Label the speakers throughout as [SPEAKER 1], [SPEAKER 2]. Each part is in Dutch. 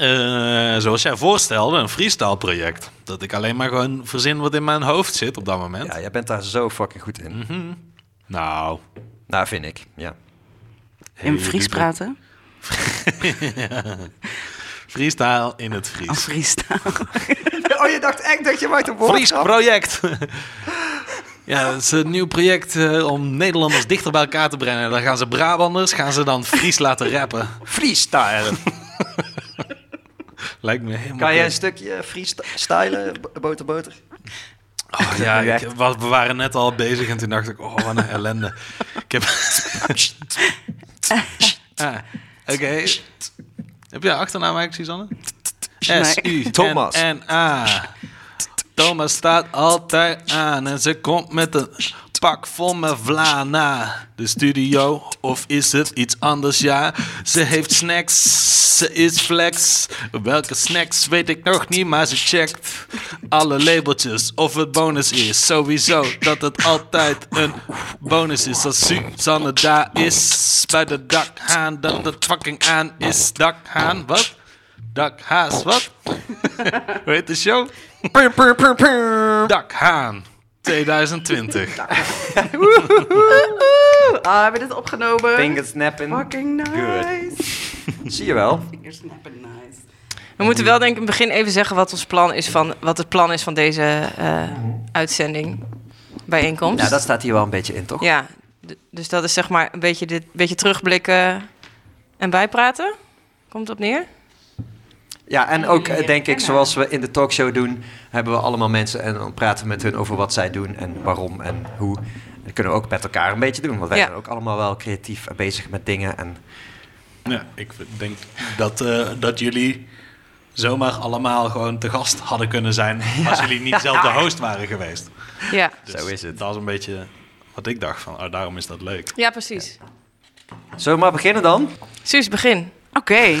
[SPEAKER 1] eh, zoals jij voorstelde, een freestyle project. Dat ik alleen maar gewoon verzin wat in mijn hoofd zit op dat moment.
[SPEAKER 2] Ja, jij bent daar zo fucking goed in.
[SPEAKER 1] Mhm. Nou,
[SPEAKER 2] Nou, vind ik. Ja.
[SPEAKER 3] In
[SPEAKER 1] Hey,
[SPEAKER 3] Fries praten?
[SPEAKER 1] freestyle in het Fries.
[SPEAKER 3] freestyle.
[SPEAKER 2] Oh, je dacht echt dat je maakt een
[SPEAKER 1] Fries project. ja, het is een nieuw project eh, om Nederlanders dichter bij elkaar te brengen. Dan gaan ze Brabanders, gaan ze dan Fries laten rappen.
[SPEAKER 2] Freestyle.
[SPEAKER 1] Lijkt me helemaal...
[SPEAKER 2] Kan jij een stukje freestylen, boter boter?
[SPEAKER 1] Oh, ja, ik, we waren net al bezig en toen dacht ik, oh, wat een ellende. Ik heb... ah, Oké. Heb jij achternaam eigenlijk, Suzanne? S-U
[SPEAKER 2] Thomas.
[SPEAKER 1] en A. Thomas staat altijd aan en ze komt met een pak vol met vla naar de studio. Of is het iets anders? Ja, ze heeft snacks, ze is flex. Welke snacks weet ik nog niet, maar ze checkt alle labeltjes of het bonus is. Sowieso dat het altijd een bonus is. Als Suzanne daar is bij de dakhaan, dat het fucking aan is. Dakhaan, wat? Dakhaas, wat? Hoe heet de show? Dakhaan 2020.
[SPEAKER 3] Ah, hebben we dit opgenomen?
[SPEAKER 2] Finger snapping.
[SPEAKER 3] Fucking nice.
[SPEAKER 2] Zie je wel.
[SPEAKER 3] Finger snapping nice.
[SPEAKER 4] We moeten wel denk ik in het begin even zeggen wat ons plan is van wat het plan is van deze eh, uitzending bijeenkomst.
[SPEAKER 2] Ja, dat staat hier wel een beetje in, toch?
[SPEAKER 4] Ja, d- dus dat is zeg maar een beetje dit beetje terugblikken en bijpraten. Komt het op neer?
[SPEAKER 2] Ja, en ook denk ik, zoals we in de talkshow doen, hebben we allemaal mensen en dan praten we met hun over wat zij doen en waarom en hoe. Dat kunnen we ook met elkaar een beetje doen, want wij
[SPEAKER 4] Ja.
[SPEAKER 2] zijn ook allemaal wel creatief en bezig met dingen. En
[SPEAKER 1] Ja, ik denk dat, eh, dat jullie zomaar allemaal gewoon te gast hadden kunnen zijn als jullie niet zelf de host waren geweest.
[SPEAKER 4] Ja,
[SPEAKER 1] Dus
[SPEAKER 2] Zo is het.
[SPEAKER 1] Dat was een beetje wat ik dacht van, oh, daarom is dat leuk.
[SPEAKER 4] ja precies.
[SPEAKER 2] zullen we maar beginnen dan?
[SPEAKER 4] Suus, begin.
[SPEAKER 3] Oké.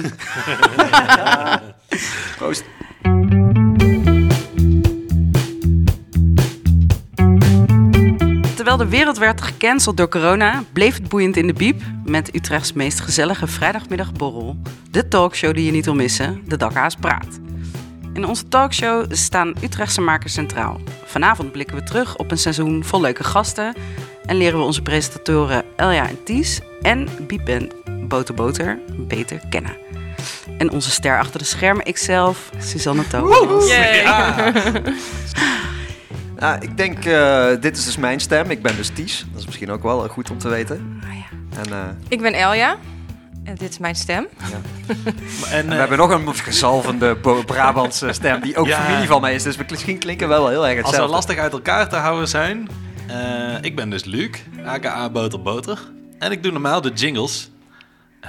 [SPEAKER 2] Proost.
[SPEAKER 3] Terwijl de wereld werd gecanceld door corona, bleef het boeiend in de biep met Utrechts meest gezellige vrijdagmiddagborrel. De talkshow die je niet wil missen, de Dakhaas Praat. In onze talkshow staan Utrechtse makers centraal. Vanavond blikken we terug op een seizoen vol leuke gasten en leren we onze presentatoren Elja en Ties en Biep Boter Boter beter kennen. En onze ster achter de schermen, ikzelf, Suzanne Thomas.
[SPEAKER 4] Yay.
[SPEAKER 2] Nou, ik denk, eh, dit is dus mijn stem. Ik ben dus Ties. Dat is misschien ook wel eh, goed om te weten.
[SPEAKER 3] Ah, ja.
[SPEAKER 2] En, eh,
[SPEAKER 4] Ik ben Elja en dit is mijn stem.
[SPEAKER 1] En,
[SPEAKER 2] en we hebben nog een gezalvende Brabantse stem die ook
[SPEAKER 1] Ja.
[SPEAKER 2] familie van mij is. Dus we misschien klinken we wel heel erg
[SPEAKER 1] als
[SPEAKER 2] hetzelfde.
[SPEAKER 1] we lastig uit elkaar te houden zijn, eh, ik ben dus Luc, aka Boter Boter. En ik doe normaal de jingles,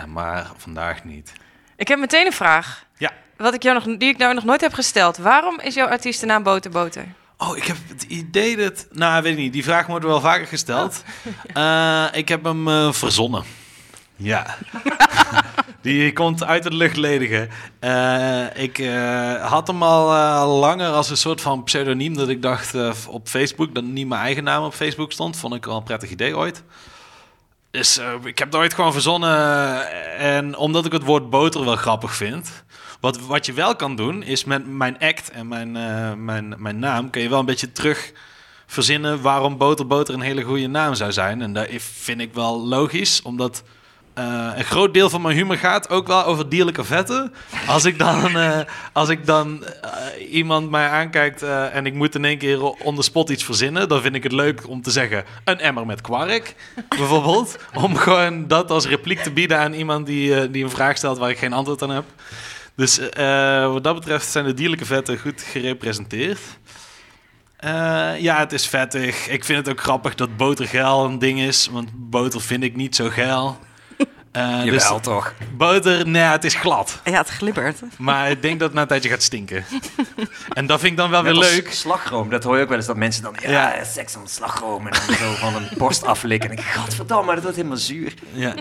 [SPEAKER 1] maar vandaag niet.
[SPEAKER 4] Ik heb meteen een vraag.
[SPEAKER 1] Ja.
[SPEAKER 4] Wat ik jou nog, die ik nou nog nooit heb gesteld. Waarom is jouw artiestennaam Boter Boter?
[SPEAKER 1] Oh, ik heb het idee dat... Nou, weet ik niet. Die vraag wordt wel vaker gesteld. Eh, ik heb hem eh, verzonnen. Ja. Die komt uit het luchtledige. Eh, ik eh, had hem al eh, langer als een soort van pseudoniem. Dat ik dacht eh, op Facebook, dat niet mijn eigen naam op Facebook stond. Vond ik wel een prettig idee ooit. Dus eh, ik heb het ooit gewoon verzonnen. eh, En omdat ik het woord boter wel grappig vind. Wat, wat je wel kan doen, is met mijn act en mijn, eh, mijn, mijn naam... kun je wel een beetje terug verzinnen waarom boter boter een hele goede naam zou zijn. En dat vind ik wel logisch, omdat... eh, een groot deel van mijn humor gaat ook wel over dierlijke vetten. Als ik dan, eh, als ik dan eh, iemand mij aankijkt en ik moet in één keer on the spot iets verzinnen, dan vind ik het leuk om te zeggen een emmer met kwark, bijvoorbeeld. om gewoon dat als repliek te bieden aan iemand die, die een vraag stelt waar ik geen antwoord aan heb. Dus wat dat betreft zijn de dierlijke vetten goed gerepresenteerd. Ja, het is vettig. Ik vind het ook grappig dat boter geil een ding is, want boter vind ik niet zo geil. Eh, dus
[SPEAKER 2] Jawel, toch?
[SPEAKER 1] boter, nee, het is glad.
[SPEAKER 3] Ja, het glibbert.
[SPEAKER 1] Maar ik denk dat het na een tijdje gaat stinken. en dat vind ik dan wel
[SPEAKER 2] Net
[SPEAKER 1] weer leuk.
[SPEAKER 2] Slagroom, dat hoor je ook wel eens. Dat mensen dan, ja,
[SPEAKER 1] Ja.
[SPEAKER 2] seks aan slagroom. En dan zo van een borst aflikken. En ik denk, godverdamme, dat wordt helemaal zuur.
[SPEAKER 1] Ja,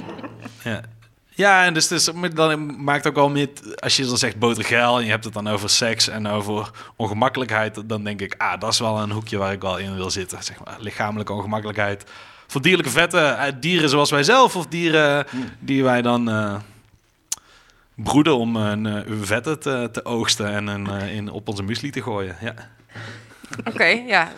[SPEAKER 1] ja. ja en dus, dus dan maakt ook wel met, als je dan zegt botergeil en je hebt het dan over seks en over ongemakkelijkheid, dan denk ik, ah, dat is wel een hoekje waar ik wel in wil zitten. Zeg maar, lichamelijke ongemakkelijkheid. Voor dierlijke vetten, eh, dieren zoals wij zelf of dieren die wij dan eh, broeden om een uh, vetten te, te, oogsten en een, uh, in, op onze muesli te gooien. Ja.
[SPEAKER 4] Oké, ja.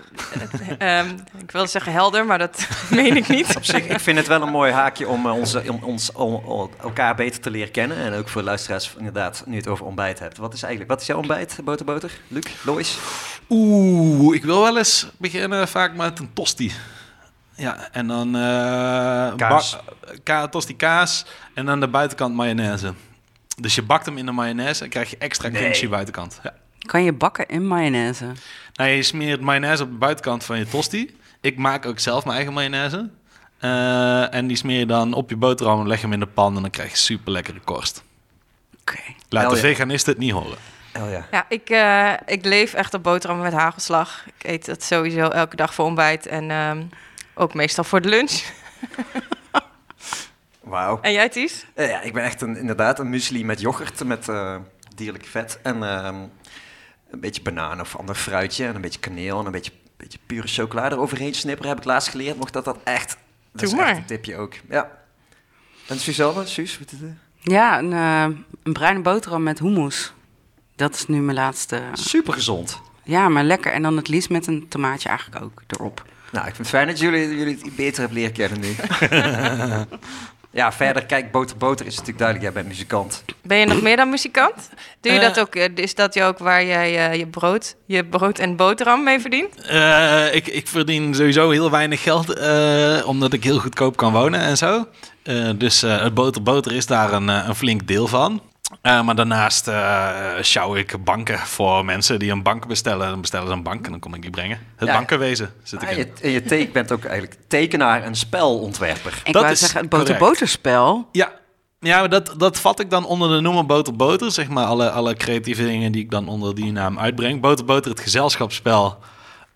[SPEAKER 4] um, ik wil zeggen helder, maar dat meen ik niet.
[SPEAKER 2] Op zich, ik vind het wel een mooi haakje om, uh, onze, om ons om, elkaar beter te leren kennen. En ook voor luisteraars, inderdaad, nu het over ontbijt hebt. Wat is eigenlijk, wat is jouw ontbijt, boterboter? Luc, Lois?
[SPEAKER 1] Oeh, ik wil wel eens beginnen vaak met een tosti. Ja, en dan uh,
[SPEAKER 2] kaas.
[SPEAKER 1] Ka tosti kaas en dan de buitenkant mayonaise. Dus je bakt hem in de mayonaise en krijg je extra crunchy nee. buitenkant. Ja.
[SPEAKER 3] Kan je bakken in mayonaise?
[SPEAKER 1] Nou, je smeert mayonaise op de buitenkant van je tosti. Ik maak ook zelf mijn eigen mayonaise. Uh, en die smeer je dan op je boterham, leg hem in de pan en dan krijg je super lekkere korst.
[SPEAKER 3] Oké. Okay.
[SPEAKER 1] Laat de veganisten het niet horen.
[SPEAKER 2] Oh ja.
[SPEAKER 4] Ja, ik, uh, ik leef echt op boterhammen met hagelslag. Ik eet dat sowieso elke dag voor ontbijt en um, ook meestal voor de lunch.
[SPEAKER 2] Wauw.
[SPEAKER 4] En jij, Ties?
[SPEAKER 2] Uh, ja, ik ben echt een, inderdaad een muesli met yoghurt, met uh, dierlijk vet. En um, een beetje banaan of ander fruitje. En een beetje kaneel en een beetje, beetje pure chocolade eroverheen snipperen. Heb ik laatst geleerd. Mocht dat dat echt... Dat
[SPEAKER 4] Doe
[SPEAKER 2] is
[SPEAKER 4] maar.
[SPEAKER 2] echt een tipje ook. Ja. En Suzanne, Suus? Wat is het?
[SPEAKER 3] Ja, een, uh, een bruine boterham met hummus. Dat is nu mijn laatste...
[SPEAKER 2] Super gezond.
[SPEAKER 3] Ja, maar lekker. En dan het liefst met een tomaatje eigenlijk ook erop.
[SPEAKER 2] Nou, ik vind het fijn dat jullie, jullie het beter hebben leren kennen nu. ja, verder, kijk, Boter Boter is natuurlijk duidelijk, jij bent muzikant.
[SPEAKER 4] Ben je nog meer dan muzikant? Doe je uh, dat ook? Is dat ook waar jij uh, je, brood, je brood en boterham mee verdient?
[SPEAKER 1] Uh, ik, ik verdien sowieso heel weinig geld, omdat ik heel goedkoop kan wonen en zo. dus het Boter Boter is daar een, een flink deel van. Uh, maar daarnaast uh, sjouw ik banken voor mensen die een bank bestellen. Dan bestellen ze een bank en dan kom ik die brengen. Het ja, bankenwezen zit ik
[SPEAKER 2] ah,
[SPEAKER 1] in.
[SPEAKER 2] Je, je teken, bent ook eigenlijk tekenaar en spelontwerper.
[SPEAKER 3] Ik dat wou zeggen, een boter-boterspel.
[SPEAKER 1] Ja, ja dat, dat vat ik dan onder de noemer Boter Boter. Zeg maar alle, alle creatieve dingen die ik dan onder die naam uitbreng. Boter Boter, het gezelschapsspel.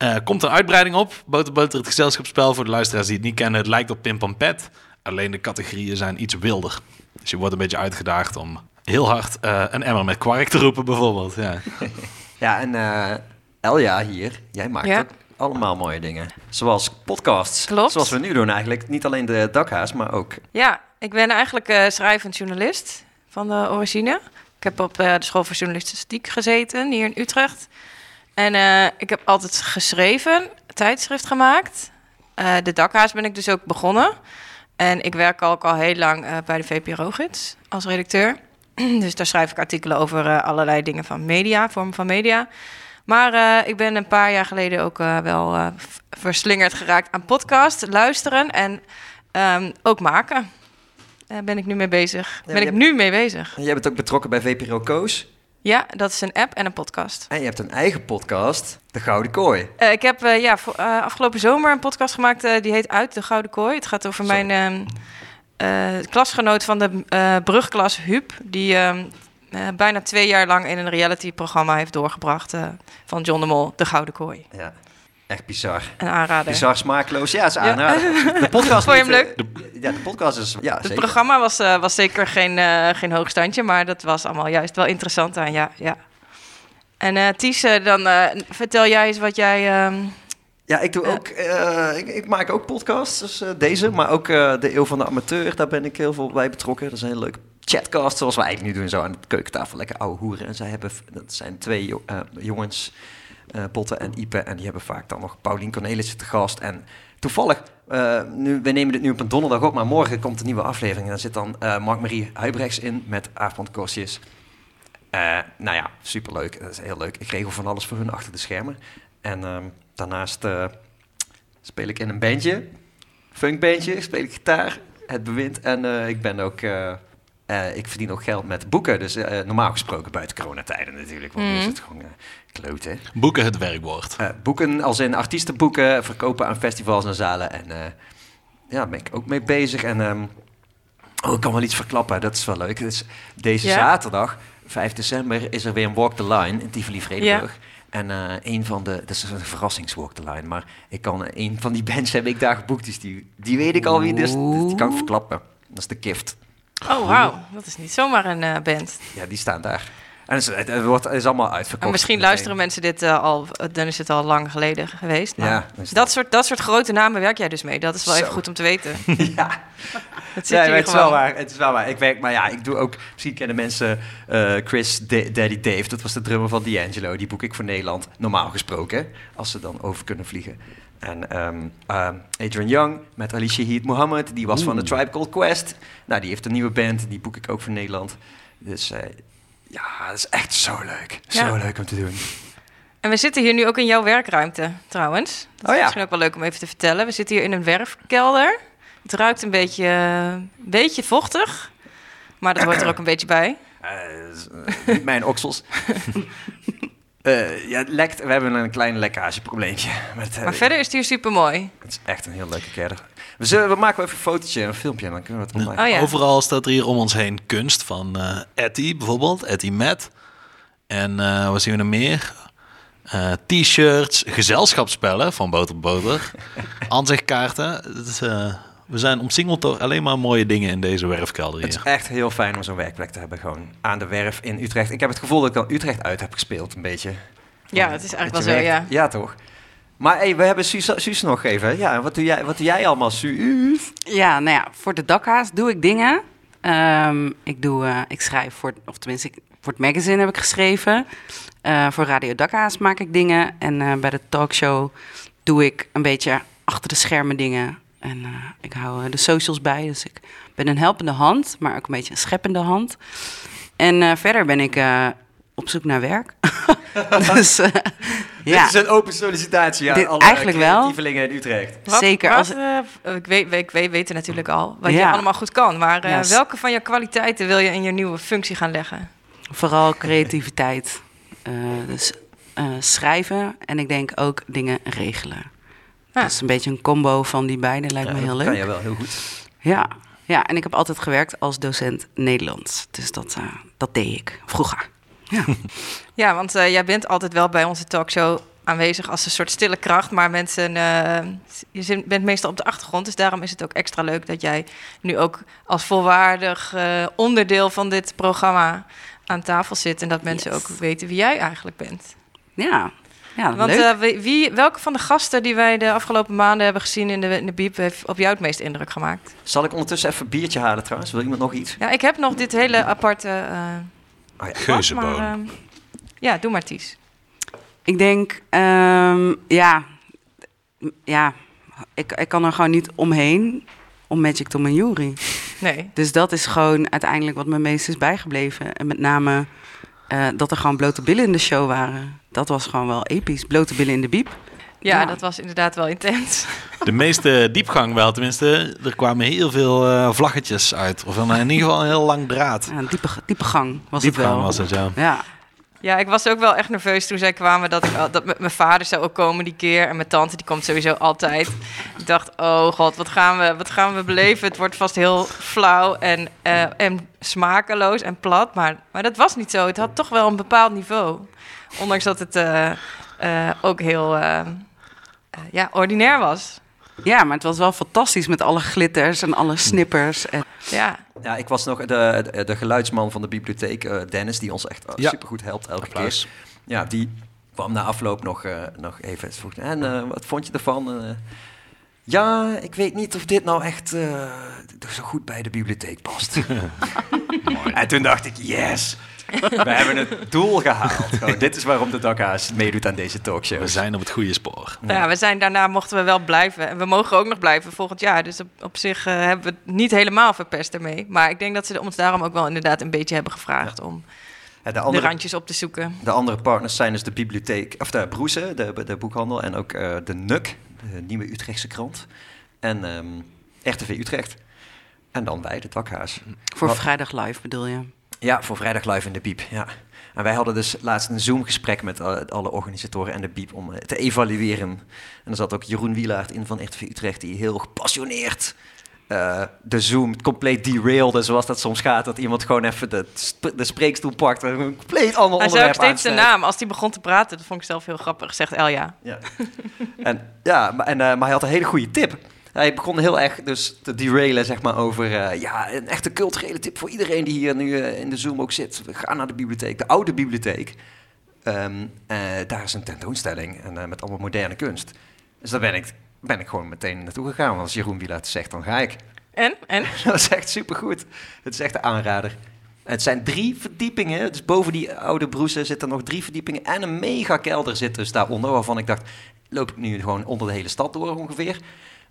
[SPEAKER 1] Uh, komt een uitbreiding op. Boter Boter, het gezelschapsspel. Voor de luisteraars die het niet kennen, het lijkt op Pim Pam Pet. Alleen de categorieën zijn iets wilder. Dus je wordt een beetje uitgedaagd om heel hard uh, een emmer met kwark te roepen, bijvoorbeeld. Ja,
[SPEAKER 2] ja en uh, Elja hier, jij maakt ja. ook allemaal mooie dingen. Zoals podcasts.
[SPEAKER 4] Klopt.
[SPEAKER 2] Zoals we nu doen eigenlijk. Niet alleen de dakhaas, maar ook...
[SPEAKER 4] Ja, ik ben eigenlijk uh, schrijvend journalist van de origine. Ik heb op de school voor journalistiek gezeten, hier in Utrecht. En ik heb altijd geschreven, tijdschrift gemaakt. de dakhaas ben ik dus ook begonnen. En ik werk ook al heel lang bij de VPRO-gids als redacteur. Dus daar schrijf ik artikelen over uh, allerlei dingen van media, vormen van media. Maar uh, ik ben een paar jaar geleden ook uh, wel verslingerd geraakt aan podcast, luisteren en um, ook maken. Daar ben ik nu mee bezig. Ja, ben ik
[SPEAKER 2] hebt,
[SPEAKER 4] nu mee bezig.
[SPEAKER 2] En jij bent ook betrokken bij VPRO Koos.
[SPEAKER 4] Ja, dat is een app en een podcast.
[SPEAKER 2] En je hebt een eigen podcast, De Gouden Kooi.
[SPEAKER 4] Ik heb ja, voor, afgelopen zomer een podcast gemaakt, die heet Uit de Gouden Kooi. Het gaat over mijn um, klasgenoot van de brugklas, Huub. Die um, bijna twee jaar lang in een reality-programma heeft doorgebracht van John de Mol, De Gouden Kooi.
[SPEAKER 2] Ja. Echt bizar.
[SPEAKER 4] Een aanrader.
[SPEAKER 2] Bizar smaakloos. Ja, is aanrader. Ja. De podcast
[SPEAKER 4] Vond je hem leuk?
[SPEAKER 2] De, ja, de podcast is... Ja,
[SPEAKER 4] het
[SPEAKER 2] zeker.
[SPEAKER 4] programma was, uh, was zeker geen, uh, geen hoogstandje, maar dat was allemaal juist wel interessant aan, ja. ja. En uh, Ties, dan vertel jij eens wat jij... Um,
[SPEAKER 2] ja, ik, doe ook, ik, ik, maak ook podcasts, dus deze, maar ook de Eeuw van de Amateur, daar ben ik heel veel bij betrokken. Dat is een hele leuke chatcast, zoals eigenlijk nu doen, zo aan de keukentafel, lekker ouwe hoeren. En zij hebben, dat zijn twee jongens... Botte en Ipe. En die hebben vaak dan nog Paulien Cornelissen te gast. En toevallig, nu, we nemen dit nu op een donderdag op, maar morgen komt een nieuwe aflevering. En daar zit dan Mark-Marie Huibrechts in met Aafbrand Kostjes. nou ja, superleuk. Dat is heel leuk. Ik regel van alles voor hun achter de schermen. En ehm, daarnaast speel ik in een bandje, funkbandje, speel ik gitaar, het bewind. En ik ben ook... Uh, ik verdien ook geld met boeken. Dus uh, normaal gesproken buiten coronatijden natuurlijk. Want mm. nu is het gewoon uh, kloten.
[SPEAKER 1] Boeken het werkwoord.
[SPEAKER 2] boeken als in artiestenboeken, verkopen aan festivals en zalen. En ja, daar ben ik ook mee bezig. En um, oh, ik kan wel iets verklappen. Dat is wel leuk. Dus deze zaterdag, 5 december, is er weer een Walk the Line in Tivoli-Vredenburg. Ja. En uh, een van de, dat is een verrassingswalk the line, maar ik kan, een van die bands heb ik daar geboekt, dus die, die weet ik al wie, dus, dus die kan ik verklappen. Dat is de Kift.
[SPEAKER 4] Oh, wauw. Dat is niet zomaar een uh, band.
[SPEAKER 2] Ja, die staan daar. En het is, het, het wordt, het is allemaal uitverkocht.
[SPEAKER 4] En misschien
[SPEAKER 2] meteen.
[SPEAKER 4] luisteren mensen dit eh, al, dan is het al lang geleden geweest. Maar
[SPEAKER 2] Ja,
[SPEAKER 4] dat, soort, dat soort grote namen werk jij dus mee. Dat is wel even goed om te weten.
[SPEAKER 2] ja,
[SPEAKER 4] Dat zit
[SPEAKER 2] nee,
[SPEAKER 4] hier
[SPEAKER 2] maar het is wel waar. Het is wel waar. Ik werk, maar ja, ik doe ook. Misschien kennen mensen eh, Chris Da- Daddy Dave. Dat was de drummer van D'Angelo. Die boek ik voor Nederland. Normaal gesproken, als ze dan over kunnen vliegen. En ehm, ehm, Adrian Young met Alicia Heat Mohammed. Die was van de Tribe Called Quest. Nou, die heeft een nieuwe band. Die boek ik ook voor Nederland. Dus eh, ja, dat is echt zo leuk. Zo leuk om te doen.
[SPEAKER 4] En we zitten hier nu ook in jouw werkruimte, trouwens. Dat is
[SPEAKER 2] Oh ja.
[SPEAKER 4] misschien ook wel leuk om even te vertellen. We zitten hier in een werfkelder. Het ruikt een beetje, een beetje vochtig. Maar dat hoort er ook een beetje bij.
[SPEAKER 2] Eh, is, eh, mijn oksels. Eh, ja, het lekt. We hebben een klein lekkageprobleempje. Met,
[SPEAKER 4] Maar verder is het hier super mooi.
[SPEAKER 2] Het is echt een heel leuke kerder. We, zullen, we maken even een fotootje, een filmpje en dan kunnen we het online.
[SPEAKER 4] Oh ja.
[SPEAKER 1] Overal staat er hier om ons heen kunst van eh Etty bijvoorbeeld, Etty Met. En eh wat zien we nog meer? Eh, T-shirts, gezelschapsspellen van Boter Boter, aanzichtkaarten. Eh, we zijn omsingeld door alleen maar mooie dingen in deze werfkelder
[SPEAKER 2] Het is
[SPEAKER 1] hier.
[SPEAKER 2] echt heel fijn om zo'n werkplek te hebben, gewoon aan de werf in Utrecht. Ik heb het gevoel dat ik dan Utrecht uit heb gespeeld, een beetje.
[SPEAKER 4] Ja, het is eigenlijk wel zo, ja.
[SPEAKER 2] Ja, toch? Maar hey, we hebben Suus, nog even. Ja, wat doe jij, wat doe jij allemaal, Suus?
[SPEAKER 3] Ja, nou ja, voor de dakhaas doe ik dingen. Ehm, ik, doe, eh, ik schrijf voor, of tenminste, voor het magazine heb ik geschreven. Eh, voor Radio Dakhaas maak ik dingen. En eh, bij de talkshow doe ik een beetje achter de schermen dingen. En ik hou de socials bij. Dus ik ben een helpende hand, maar ook een beetje een scheppende hand. En verder ben ik op zoek naar werk. dus eh, ja.
[SPEAKER 2] Dit is een open sollicitatie aan
[SPEAKER 3] Dit-
[SPEAKER 2] alle
[SPEAKER 3] eigenlijk wel.
[SPEAKER 2] creatievelingen in Utrecht.
[SPEAKER 4] Wat-
[SPEAKER 3] Zeker
[SPEAKER 4] Wat,
[SPEAKER 3] als-
[SPEAKER 4] eh, ik, weet, ik weet, weten natuurlijk al wat je allemaal goed kan. Maar eh, welke van je kwaliteiten wil je in je nieuwe functie gaan leggen?
[SPEAKER 3] Vooral creativiteit. Eh, dus eh, schrijven en ik denk ook dingen regelen.
[SPEAKER 4] Ja.
[SPEAKER 3] Dat is een beetje een combo van die beide, lijkt
[SPEAKER 2] Ja,
[SPEAKER 3] me
[SPEAKER 2] dat
[SPEAKER 3] heel
[SPEAKER 2] kan
[SPEAKER 3] leuk.
[SPEAKER 2] je wel heel goed.
[SPEAKER 3] Ja. ja, en ik heb altijd gewerkt als docent Nederlands. Dus dat, dat deed ik vroeger. Ja.
[SPEAKER 4] Ja, want eh, jij bent altijd wel bij onze talkshow aanwezig als een soort stille kracht. Maar mensen, eh, je bent meestal op de achtergrond. Dus daarom is het ook extra leuk dat jij nu ook als volwaardig eh, onderdeel van dit programma aan tafel zit. En dat mensen
[SPEAKER 3] Yes.
[SPEAKER 4] ook weten wie jij eigenlijk bent.
[SPEAKER 3] ja, ja
[SPEAKER 4] Want
[SPEAKER 3] leuk.
[SPEAKER 4] eh, wie, welke van de gasten die wij de afgelopen maanden hebben gezien in de, in de Biep... heeft op jou het meest indruk gemaakt?
[SPEAKER 2] Zal ik ondertussen even een biertje halen trouwens? Wil iemand nog iets?
[SPEAKER 4] Ja, ik heb nog dit hele aparte... eh
[SPEAKER 2] Oh ja.
[SPEAKER 4] maar, eh, ja, doe maar Ties.
[SPEAKER 3] Ik denk, ehm, ja, ja ik, ik kan er gewoon niet omheen om Magic Tom en Jury.
[SPEAKER 4] Nee.
[SPEAKER 3] Dus dat is gewoon uiteindelijk wat me meest is bijgebleven. En met name eh, dat er gewoon blote billen in de show waren. Dat was gewoon wel episch. Blote billen in de biep.
[SPEAKER 4] Ja, dat was inderdaad wel intens.
[SPEAKER 1] De meeste diepgang wel, tenminste. Er kwamen heel veel eh, vlaggetjes uit. Of in ieder geval een heel lang draad.
[SPEAKER 3] Ja, een diepe, diepe gang was
[SPEAKER 1] Diepgang
[SPEAKER 3] het wel.
[SPEAKER 1] was het, ja.
[SPEAKER 3] Ja,
[SPEAKER 4] Ja, ik was ook wel echt nerveus toen zij kwamen dat, ik, dat mijn vader zou ook komen die keer. En mijn tante, die komt sowieso altijd. Ik dacht, oh god, wat gaan we, wat gaan we beleven? Het wordt vast heel flauw en, eh, en smakeloos en plat. Maar, maar dat was niet zo. Het had toch wel een bepaald niveau. Ondanks dat het eh, eh, ook heel ja, ordinair was.
[SPEAKER 3] ja, maar het was wel fantastisch met alle glitters en alle snippers. En,
[SPEAKER 4] Ja,
[SPEAKER 2] Ja, ik was nog de, de, de geluidsman van de bibliotheek, eh, Dennis, die ons echt uh,
[SPEAKER 1] Ja.
[SPEAKER 2] supergoed helpt elke
[SPEAKER 1] Applaus.
[SPEAKER 2] keer. Ja, die kwam na afloop nog, eh, nog even. Vroeg, en eh, wat vond je ervan? Eh, ja, ik weet niet of dit nou echt eh, zo goed bij de bibliotheek past. en toen dacht ik, yes, we hebben het doel gehaald. Gewoon, dit is waarom de dakhaas meedoet aan deze talkshow.
[SPEAKER 1] We zijn op het goede spoor.
[SPEAKER 4] Ja, we zijn daarna mochten we wel blijven. En we mogen ook nog blijven volgend jaar. Dus op, op zich eh, hebben we het niet helemaal verpest ermee. Maar ik denk dat ze ons daarom ook wel inderdaad een beetje hebben gevraagd om
[SPEAKER 2] Ja, de,
[SPEAKER 4] de
[SPEAKER 2] andere,
[SPEAKER 4] randjes op te zoeken.
[SPEAKER 2] de andere partners zijn dus de bibliotheek, of de Broese, de, de boekhandel, en ook eh, de NUK, de Nieuwe Utrechtse krant. En ehm, RTV Utrecht. En dan wij, de dakhaas.
[SPEAKER 3] voor
[SPEAKER 2] Wat-
[SPEAKER 3] vrijdag live bedoel je?
[SPEAKER 2] Ja, voor vrijdag live in de Biep. Ja. En wij hadden dus laatst een Zoom-gesprek met eh, alle organisatoren en de Biep om eh, te evalueren. En er zat ook Jeroen Wielaert in van RTV Utrecht, die heel gepassioneerd eh, de Zoom compleet derailde, zoals dat soms gaat. Dat iemand gewoon even de, sp- de spreekstoel pakt en een compleet ander
[SPEAKER 4] Hij zei ook
[SPEAKER 2] onderwerp
[SPEAKER 4] steeds de naam. Als hij begon te praten, dat vond ik zelf heel grappig, zegt Elja.
[SPEAKER 2] Ja, en, ja maar, en, maar hij had een hele goede tip. Hij begon heel erg dus te derailen, zeg maar, over... eh, ja, een echte culturele tip voor iedereen die hier nu eh, in de Zoom ook zit. Ga naar de bibliotheek, de oude bibliotheek. Ehm, eh, daar is een tentoonstelling en, met allemaal moderne kunst. Dus daar ben ik, ben ik gewoon meteen naartoe gegaan. Want als Jeroen Wielaert zegt, dan ga ik.
[SPEAKER 4] En? En?
[SPEAKER 2] Dat is echt supergoed. Het is echt een aanrader. Het zijn drie verdiepingen. Dus boven die oude broesen zitten nog drie verdiepingen. En een mega kelder zit dus daaronder. Waarvan ik dacht, loop ik nu gewoon onder de hele stad door ongeveer.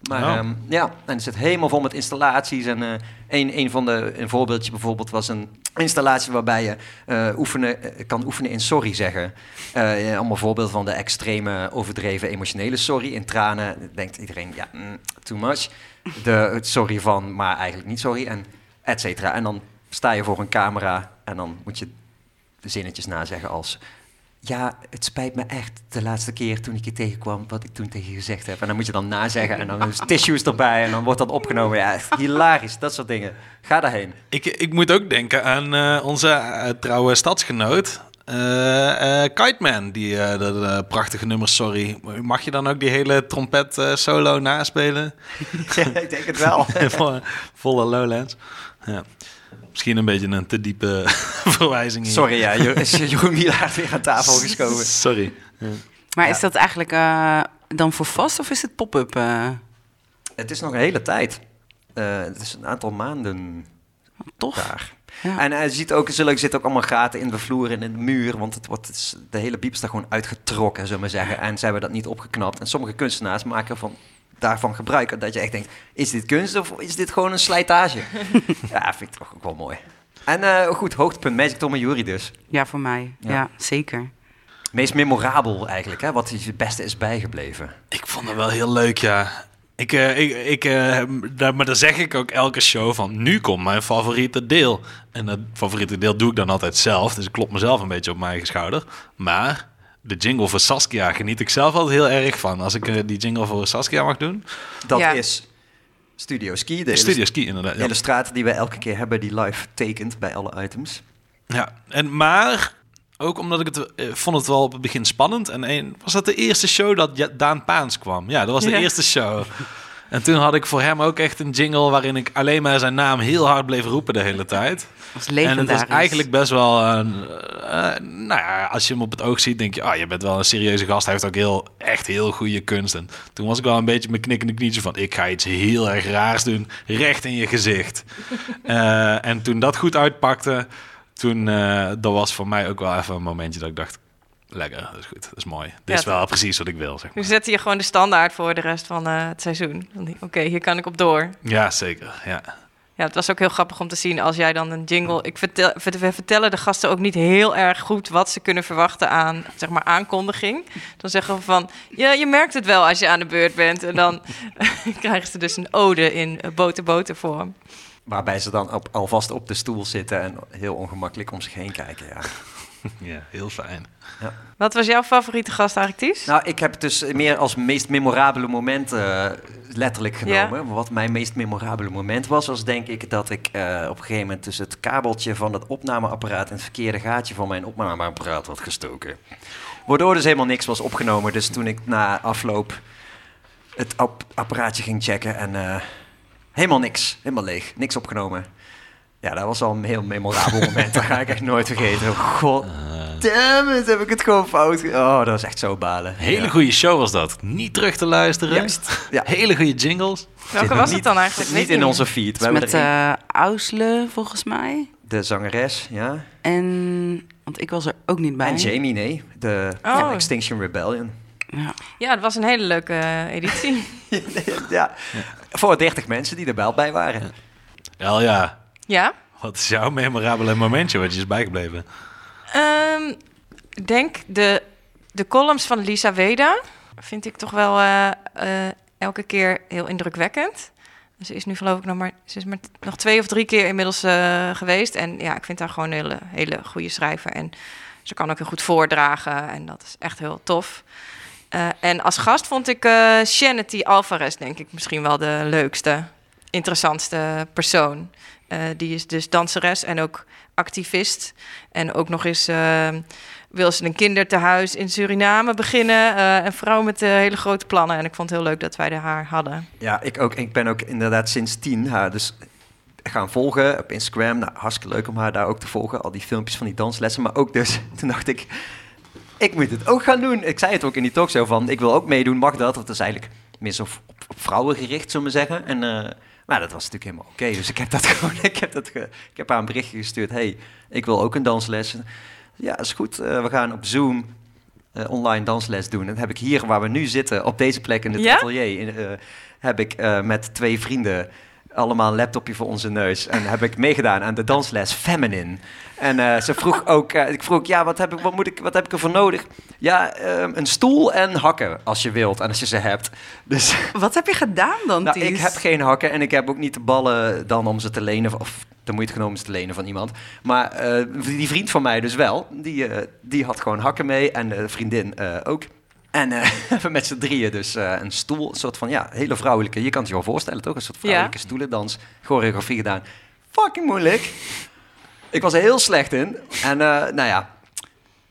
[SPEAKER 2] Maar
[SPEAKER 1] Oh.
[SPEAKER 2] ehm, ja, en het zit helemaal vol met installaties. En eh, een, een van de, een voorbeeldje bijvoorbeeld was een installatie waarbij je eh, oefenen, eh, kan oefenen in sorry zeggen. Allemaal voorbeelden van de extreme, overdreven emotionele sorry in tranen. Denkt iedereen, ja, mm, too much. De het sorry van, maar eigenlijk niet sorry. En et cetera. En dan sta je voor een camera en dan moet je de zinnetjes nazeggen als... Ja, het spijt me echt de laatste keer toen ik je tegenkwam, wat ik toen tegen je gezegd heb. En dan moet je dan nazeggen en dan is tissues erbij en dan wordt dat opgenomen. Ja, hilarisch, dat soort dingen. Ga daarheen.
[SPEAKER 1] Ik, ik moet ook denken aan eh, onze eh, trouwe stadsgenoot. eh eh Kite Man, die dat prachtige nummer Sorry. Mag je dan ook die hele trompet solo naspelen?
[SPEAKER 2] Ja, ik denk het wel.
[SPEAKER 1] Vo- Volle Lowlands. Ja. Misschien een beetje een te diepe verwijzing. hier.
[SPEAKER 2] Sorry, ja, Jo- is Jeroen Wielaert weer aan tafel geschoven.
[SPEAKER 1] Sorry. Ja.
[SPEAKER 3] Maar
[SPEAKER 2] Ja.
[SPEAKER 3] is dat eigenlijk eh, dan voor vast of is het pop-up? eh?
[SPEAKER 2] Het is nog een hele tijd. Eh, het is een aantal maanden
[SPEAKER 3] Tof.
[SPEAKER 2] daar.
[SPEAKER 3] Ja.
[SPEAKER 2] En hij ziet ook, er zitten ook allemaal gaten in de vloer en in de muur. Want het wordt, het is- de hele biep is daar gewoon uitgetrokken, zullen we maar zeggen. En ze hebben dat niet opgeknapt. En sommige kunstenaars maken van, daarvan gebruik. Dat je echt denkt, is dit kunst of is dit gewoon een slijtage? ja, vind ik toch ook wel mooi. En eh, goed, hoogtepunt, Magic Tom en Jury dus.
[SPEAKER 3] Ja, voor mij.
[SPEAKER 2] Ja.
[SPEAKER 3] Ja, zeker.
[SPEAKER 2] Meest memorabel eigenlijk, hè? wat je het beste is bijgebleven.
[SPEAKER 1] Ik vond het wel heel leuk, ja. Ik, eh, ik, ik, eh, daar, maar daar zeg ik ook elke show van, nu komt mijn favoriete deel. En dat favoriete deel doe ik dan altijd zelf, dus ik klop mezelf een beetje op mijn eigen schouder. Maar de jingle voor Saskia geniet ik zelf altijd heel erg van. Als ik eh, die jingle voor Saskia mag doen.
[SPEAKER 2] Dat
[SPEAKER 4] Ja.
[SPEAKER 2] is Studio Ski, de
[SPEAKER 1] Studio Ski inderdaad. Ja.
[SPEAKER 2] illustrator die we elke keer hebben, die live tekent bij alle items.
[SPEAKER 1] Ja, en maar ook omdat ik het eh, vond het wel op het begin spannend. En een, was dat de eerste show dat Ja- Daan Paans kwam? Ja, dat was de
[SPEAKER 4] Ja.
[SPEAKER 1] eerste show. En toen had ik voor hem ook echt een jingle waarin ik alleen maar zijn naam heel hard bleef roepen de hele tijd.
[SPEAKER 3] Dat was
[SPEAKER 1] En het was eigenlijk best wel een, eh, nou ja, als je hem op het oog ziet, denk je, ah, je bent wel een serieuze gast. Hij heeft ook heel, echt heel goede kunst. En toen was ik wel een beetje met knikkende knietjes van, ik ga iets heel erg raars doen, recht in je gezicht. Eh, en toen dat goed uitpakte, toen, eh dat was voor mij ook wel even een momentje dat ik dacht, lekker, dat is goed, dat is mooi. Dit
[SPEAKER 4] Ja,
[SPEAKER 1] is wel precies wat ik wil, zeg
[SPEAKER 4] Nu
[SPEAKER 1] maar.
[SPEAKER 4] zette je gewoon de standaard voor de rest van eh, het seizoen. Oké, hier kan ik op door.
[SPEAKER 1] Ja, zeker, ja.
[SPEAKER 4] Ja, het was ook heel grappig om te zien als jij dan een jingle... Ik vertel, vert- we vertellen de gasten ook niet heel erg goed wat ze kunnen verwachten aan, zeg maar, aankondiging. Dan zeggen we van, ja, je merkt het wel als je aan de beurt bent. En dan krijgen ze dus een ode in eh, boter-boter vorm.
[SPEAKER 2] Waarbij ze dan op, alvast op de stoel zitten en heel ongemakkelijk om zich heen kijken. Ja.
[SPEAKER 1] Ja, heel fijn.
[SPEAKER 4] Wat was jouw favoriete gast eigenlijk, Ties?
[SPEAKER 2] Nou, ik heb het dus meer als meest memorabele moment eh, letterlijk genomen. Wat mijn meest memorabele moment was, was denk ik dat ik eh, op een gegeven moment dus het kabeltje van het opnameapparaat in het verkeerde gaatje van mijn opnameapparaat had gestoken. Waardoor dus helemaal niks was opgenomen. Dus toen ik na afloop het app- apparaatje ging checken en eh, helemaal niks, helemaal leeg, niks opgenomen. Ja, dat was al een heel memorabel moment. Dat ga ik echt nooit vergeten. Oh, God, damn it, heb ik het gewoon fout. Oh, dat was echt zo balen.
[SPEAKER 1] Hele
[SPEAKER 2] Ja.
[SPEAKER 1] goede show was dat. Niet terug te luisteren.
[SPEAKER 2] Juist. Ja.
[SPEAKER 1] Hele goede jingles.
[SPEAKER 4] Welke was
[SPEAKER 2] niet-
[SPEAKER 4] het dan eigenlijk?
[SPEAKER 2] Niet in onze feed. We hebben
[SPEAKER 3] met
[SPEAKER 2] er
[SPEAKER 3] eh Ausle, volgens mij.
[SPEAKER 2] de zangeres, ja.
[SPEAKER 3] En, want ik was er ook niet bij.
[SPEAKER 2] En Jamie, nee. De
[SPEAKER 4] Oh.
[SPEAKER 2] van Extinction Rebellion.
[SPEAKER 3] Ja.
[SPEAKER 4] Ja, het was een hele leuke eh, editie.
[SPEAKER 2] ja. Voor 30 mensen die er wel bij waren.
[SPEAKER 1] Wel ja.
[SPEAKER 4] Ja?
[SPEAKER 1] Wat is jouw memorabele momentje wat je is bijgebleven?
[SPEAKER 4] Ehm, ik denk de, de columns van Lisa Weda vind ik toch wel eh, eh, elke keer heel indrukwekkend. Ze is nu geloof ik nog maar, ze is maar nog twee of drie keer inmiddels eh, geweest. En ja, ik vind haar gewoon een hele, hele goede schrijver. En ze kan ook heel goed voordragen en dat is echt heel tof. En als gast vond ik eh Shanity Alvarez denk ik misschien wel de leukste, interessantste persoon. Eh, die is dus danseres en ook activist. En ook nog eens eh, wil ze een kindertehuis in Suriname beginnen. eh, een vrouw met eh, hele grote plannen. En ik vond het heel leuk dat wij haar hadden.
[SPEAKER 2] Ja, ik ook. Ik ben ook inderdaad sinds tien haar dus gaan volgen op Instagram. Nou, hartstikke leuk om haar daar ook te volgen. Al die filmpjes van die danslessen. Maar ook dus, toen dacht ik, ik moet het ook gaan doen. Ik zei het ook in die talkshow van, ik wil ook meedoen, mag dat? Want dat is eigenlijk meer zo op, op vrouwen gericht, zullen we zeggen. En, maar dat was natuurlijk helemaal oké. Dus ik heb dat gewoon, ik heb, dat ge- ik heb haar een berichtje gestuurd. hey, ik wil ook een dansles. Ja, is goed. Eh, we gaan op Zoom eh, online dansles doen. En dat heb ik hier, waar we nu zitten, op deze plek in het
[SPEAKER 4] Ja?
[SPEAKER 2] atelier, in, eh, heb ik met twee vrienden allemaal een laptopje voor onze neus. En heb ik meegedaan aan de dansles Feminine. En eh, ze vroeg ook, eh, ik vroeg, ja, wat heb ik, wat moet ik, wat heb ik ervoor nodig? Ja, ehm, een stoel en hakken, als je wilt en als je ze hebt. Dus
[SPEAKER 3] Wat heb je gedaan dan,
[SPEAKER 2] nou,
[SPEAKER 3] Ties?
[SPEAKER 2] ik heb geen hakken en ik heb ook niet de ballen dan om ze te lenen, of de moeite genomen om ze te lenen van iemand. Maar eh, die vriend van mij dus wel, die, eh, die had gewoon hakken mee en de vriendin eh, ook. En eh hebben met z'n drieën dus eh, een stoel, een soort van, ja, hele vrouwelijke, je kan het je wel voorstellen toch? Een soort vrouwelijke stoelendans, choreografie gedaan. Fucking moeilijk. Ik was er heel slecht in. En eh, nou ja,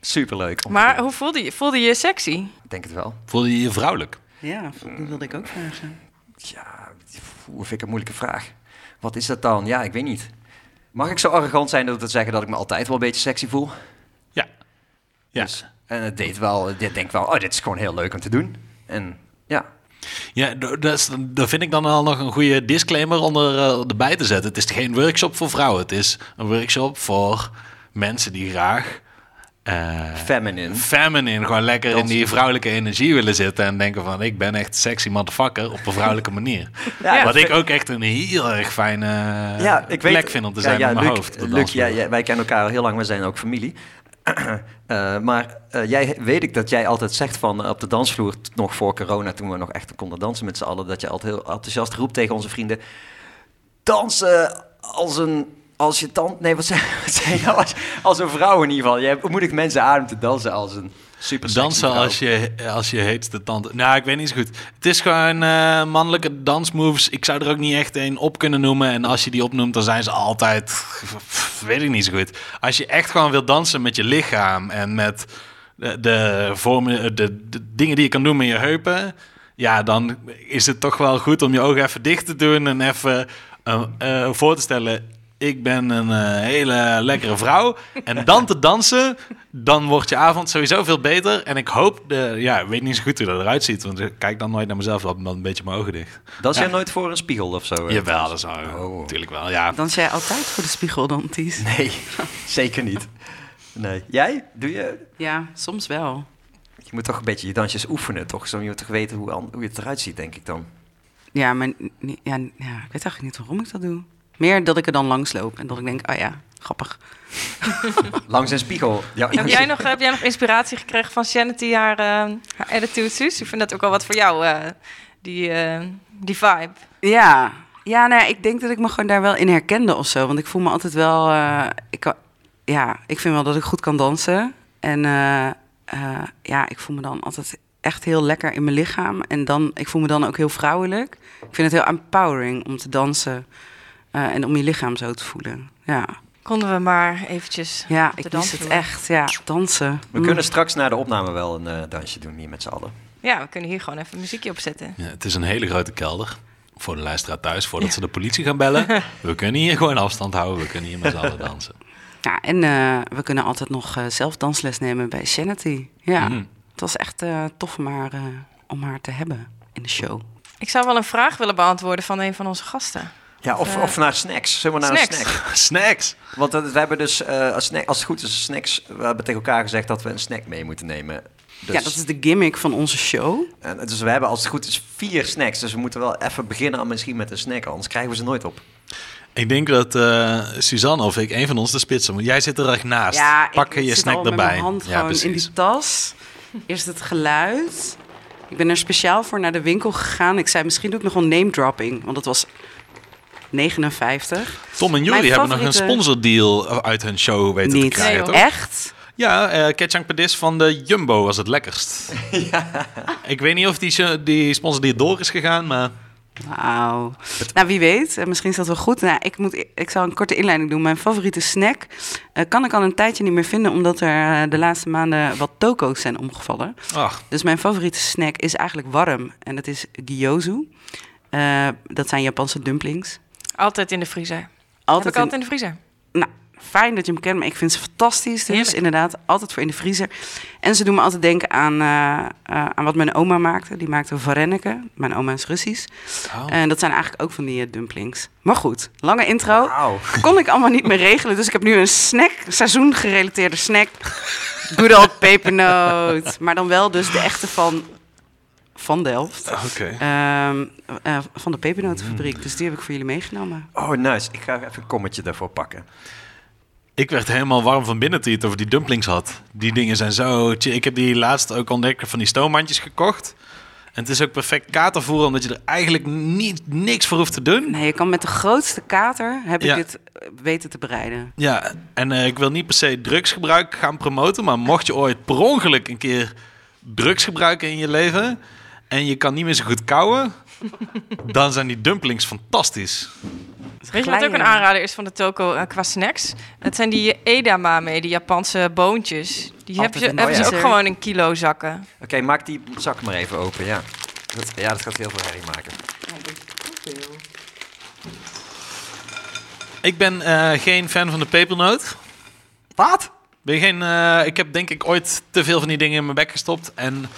[SPEAKER 2] superleuk.
[SPEAKER 4] Maar hoe voelde je? Voelde je je sexy?
[SPEAKER 2] Ik denk het wel.
[SPEAKER 1] Voelde je je vrouwelijk?
[SPEAKER 3] Ja, dat wilde ik ook vragen.
[SPEAKER 2] Ja, hoe vind ik een moeilijke vraag. Wat is dat dan? Ja, ik weet niet. Mag ik zo arrogant zijn dat ik te zeggen dat ik me altijd wel een beetje sexy voel?
[SPEAKER 1] Ja. Ja.
[SPEAKER 2] Dus, en het deed wel, dit denk wel, oh, dit is gewoon heel leuk om te doen. En ja,
[SPEAKER 1] Ja, dat, is, dat vind ik dan al nog een goede disclaimer onder eh, erbij te zetten. Het is geen workshop voor vrouwen. Het is een workshop voor mensen die graag eh
[SPEAKER 2] feminine.
[SPEAKER 1] feminine, gewoon lekker in die vrouwelijke energie willen zitten. En denken van, ik ben echt sexy motherfucker op een vrouwelijke manier.
[SPEAKER 2] Ja,
[SPEAKER 1] Wat ik ook echt een heel erg fijne
[SPEAKER 2] ja, ik weet,
[SPEAKER 1] plek vind om te zijn
[SPEAKER 2] ja,
[SPEAKER 1] in mijn
[SPEAKER 2] Luc,
[SPEAKER 1] hoofd.
[SPEAKER 2] Luc, wij kennen elkaar al heel lang, we zijn ook familie. Eh, maar eh, jij, weet ik dat jij altijd zegt van eh, op de dansvloer, nog voor corona, toen we nog echt konden dansen met z'n allen, dat je altijd heel enthousiast roept tegen onze vrienden, dansen als een, als je tand, nee wat zei, je nou, als, als een vrouw in ieder geval. Je moedigt mensen aan te dansen als een super
[SPEAKER 1] Dansen
[SPEAKER 2] vrouw.
[SPEAKER 1] als je, als je heetste tante. Nou, ik weet niet zo goed. Het is gewoon eh, mannelijke dansmoves. Ik zou er ook niet echt een op kunnen noemen. En als je die opnoemt, dan zijn ze altijd... pff, Weet ik niet zo goed. Als je echt gewoon wil dansen met je lichaam... en met de, de, vormen, de, de dingen die je kan doen met je heupen... ja, dan is het toch wel goed om je ogen even dicht te doen... en even eh, eh, voor te stellen... Ik ben een eh, hele lekkere vrouw. En dan te dansen, dan wordt je avond sowieso veel beter. En ik hoop, de, ja, ik weet niet zo goed hoe dat eruit ziet. Want ik kijk dan nooit naar mezelf, dan dan een beetje mijn ogen dicht.
[SPEAKER 2] Dans jij
[SPEAKER 1] Ja.
[SPEAKER 2] nooit voor een spiegel of zo? eh?
[SPEAKER 1] Jawel, dat zou
[SPEAKER 2] Oh.
[SPEAKER 1] natuurlijk wel. Ja,
[SPEAKER 3] Dans jij altijd voor de spiegel dan, Ties?
[SPEAKER 2] Nee, zeker niet. Nee. Jij? Doe je?
[SPEAKER 3] Ja, soms wel.
[SPEAKER 2] Je moet toch een beetje je dansjes oefenen, toch? Zo je moet toch weten hoe, hoe het eruit ziet, denk ik dan.
[SPEAKER 3] Ja, maar ja, ja, ik weet eigenlijk niet waarom ik dat doe. Meer dat ik er dan langs loop en dat ik denk, ah ja, grappig.
[SPEAKER 2] Langs een spiegel. Ja,
[SPEAKER 4] Heb jij, nog, heb jij nog inspiratie gekregen van Shanity, haar, eh, haar attitude, Suus? Ik vind dat ook wel wat voor jou, eh, die, eh, die vibe.
[SPEAKER 3] Ja, ja nou ja, ik denk dat ik me gewoon daar wel in herkende of zo. Want ik voel me altijd wel... eh, ik, kan- ja, ik vind wel dat ik goed kan dansen. En eh, eh, ja, ik voel me dan altijd echt heel lekker in mijn lichaam. En dan, ik voel me dan ook heel vrouwelijk. Ik vind het heel empowering om te dansen. Eh, en om je lichaam zo te voelen. Ja,
[SPEAKER 4] Konden we maar eventjes
[SPEAKER 3] ja ik mis het echt. Ja, dansen.
[SPEAKER 2] We
[SPEAKER 3] Mm.
[SPEAKER 2] kunnen straks na de opname wel een eh, dansje doen hier met z'n allen.
[SPEAKER 4] Ja, we kunnen hier gewoon even muziekje opzetten.
[SPEAKER 1] Ja, het is een hele grote kelder. Voor de luisteraar thuis, voordat ze de politie gaan bellen. We kunnen hier gewoon afstand houden. We kunnen hier met z'n allen dansen.
[SPEAKER 3] Ja, en eh, we kunnen altijd nog eh, zelf dansles nemen bij Sanity. Ja,
[SPEAKER 1] Mhm.
[SPEAKER 3] het was echt eh, tof om haar, eh, om haar te hebben in de show.
[SPEAKER 4] Ik zou wel een vraag willen beantwoorden van een van onze gasten.
[SPEAKER 2] Ja, of,
[SPEAKER 4] Eh,
[SPEAKER 2] of naar snacks. Zullen we naar
[SPEAKER 4] snacks.
[SPEAKER 2] een snack?
[SPEAKER 1] Snacks!
[SPEAKER 2] Want eh, we hebben dus, eh, als, snack, als het goed is, snacks. We hebben tegen elkaar gezegd dat we een snack mee moeten nemen. Dus,
[SPEAKER 3] Ja, dat is de gimmick van onze show.
[SPEAKER 2] en, dus we hebben als het goed is vier snacks. Dus we moeten wel even beginnen aan misschien met een snack. Anders krijgen we ze nooit op.
[SPEAKER 1] Ik denk dat eh, Suzanne of ik, een van ons de spitsen, want jij zit er echt naast. Pak
[SPEAKER 3] ik
[SPEAKER 1] je
[SPEAKER 3] zit
[SPEAKER 1] snack
[SPEAKER 3] al
[SPEAKER 1] erbij.
[SPEAKER 3] met mijn hand
[SPEAKER 1] ja,
[SPEAKER 3] gewoon in die tas. Eerst het geluid. Ik ben er speciaal voor naar de winkel gegaan. Ik zei, misschien doe ik nog wel name dropping, want het was 59.
[SPEAKER 1] Tom en Jury hebben nog een sponsordeal uit hun show weten te krijgen,
[SPEAKER 4] Nee.
[SPEAKER 3] Echt?
[SPEAKER 1] Ja, eh Ketchang Pedis van de Jumbo was het lekkerst. Ik weet niet of die, die sponsor die door is gegaan, maar
[SPEAKER 3] Wauw. Nou, wie weet. Eh, Misschien is dat wel goed. Nou, ik, moet, ik zal een korte inleiding doen. Mijn favoriete snack eh, kan ik al een tijdje niet meer vinden... omdat er eh, de laatste maanden wat toko's zijn omgevallen.
[SPEAKER 1] Ach,
[SPEAKER 3] Dus mijn favoriete snack is eigenlijk warm. En dat is gyozu. Eh, dat zijn Japanse dumplings.
[SPEAKER 4] Altijd in de vriezer.
[SPEAKER 3] Altijd
[SPEAKER 4] Heb
[SPEAKER 3] in-
[SPEAKER 4] ik altijd in de vriezer.
[SPEAKER 3] Nou, fijn dat je hem kent, maar ik vind ze fantastisch. Dus
[SPEAKER 4] Heerlijk.
[SPEAKER 3] inderdaad, altijd voor in de vriezer. En ze doen me altijd denken aan, eh, eh, aan wat mijn oma maakte. Die maakte varenneke. Mijn oma is Russisch.
[SPEAKER 1] oh.
[SPEAKER 3] En dat zijn eigenlijk ook van die eh, dumplings. Maar goed, lange intro. Kon ik allemaal niet meer regelen. Dus ik heb nu een snack, seizoengerelateerde snack. Good old pepernoot. Maar dan wel dus de echte van, van Delft.
[SPEAKER 1] Oké.
[SPEAKER 3] Ehm, eh, van de pepernotenfabriek. Dus die heb ik voor jullie meegenomen.
[SPEAKER 2] Oh, nice. Ik ga even een kommetje daarvoor pakken.
[SPEAKER 1] Ik werd helemaal warm van binnen toen je het over die dumplings had. Die dingen zijn zo... Ik heb die laatst ook ontdekt van die stoommandjes gekocht. En het is ook perfect katervoer, omdat je er eigenlijk niet, niks voor hoeft te doen.
[SPEAKER 3] Nee, je kan met de grootste kater heb ik
[SPEAKER 1] Ja.
[SPEAKER 3] dit eh, weten te bereiden.
[SPEAKER 1] Ja, en eh, ik wil niet per se drugsgebruik gaan promoten, maar mocht je ooit per ongeluk een keer drugs gebruiken in je leven en je kan niet meer zo goed kauwen, dan zijn die dumplings fantastisch.
[SPEAKER 4] Weet je wat ook een aanrader is van de toko eh, qua snacks? Dat zijn die edamame, die Japanse boontjes. Die hebben ze, hebben ook gewoon in kilo zakken.
[SPEAKER 2] Oké, maak die zak maar even open, ja. Dat, ja, dat gaat heel veel herrie maken.
[SPEAKER 1] Ik ben eh, geen fan van de pepernoot.
[SPEAKER 2] Wat?
[SPEAKER 1] Ben je geen, eh, ik heb denk ik ooit te veel van die dingen in mijn bek gestopt en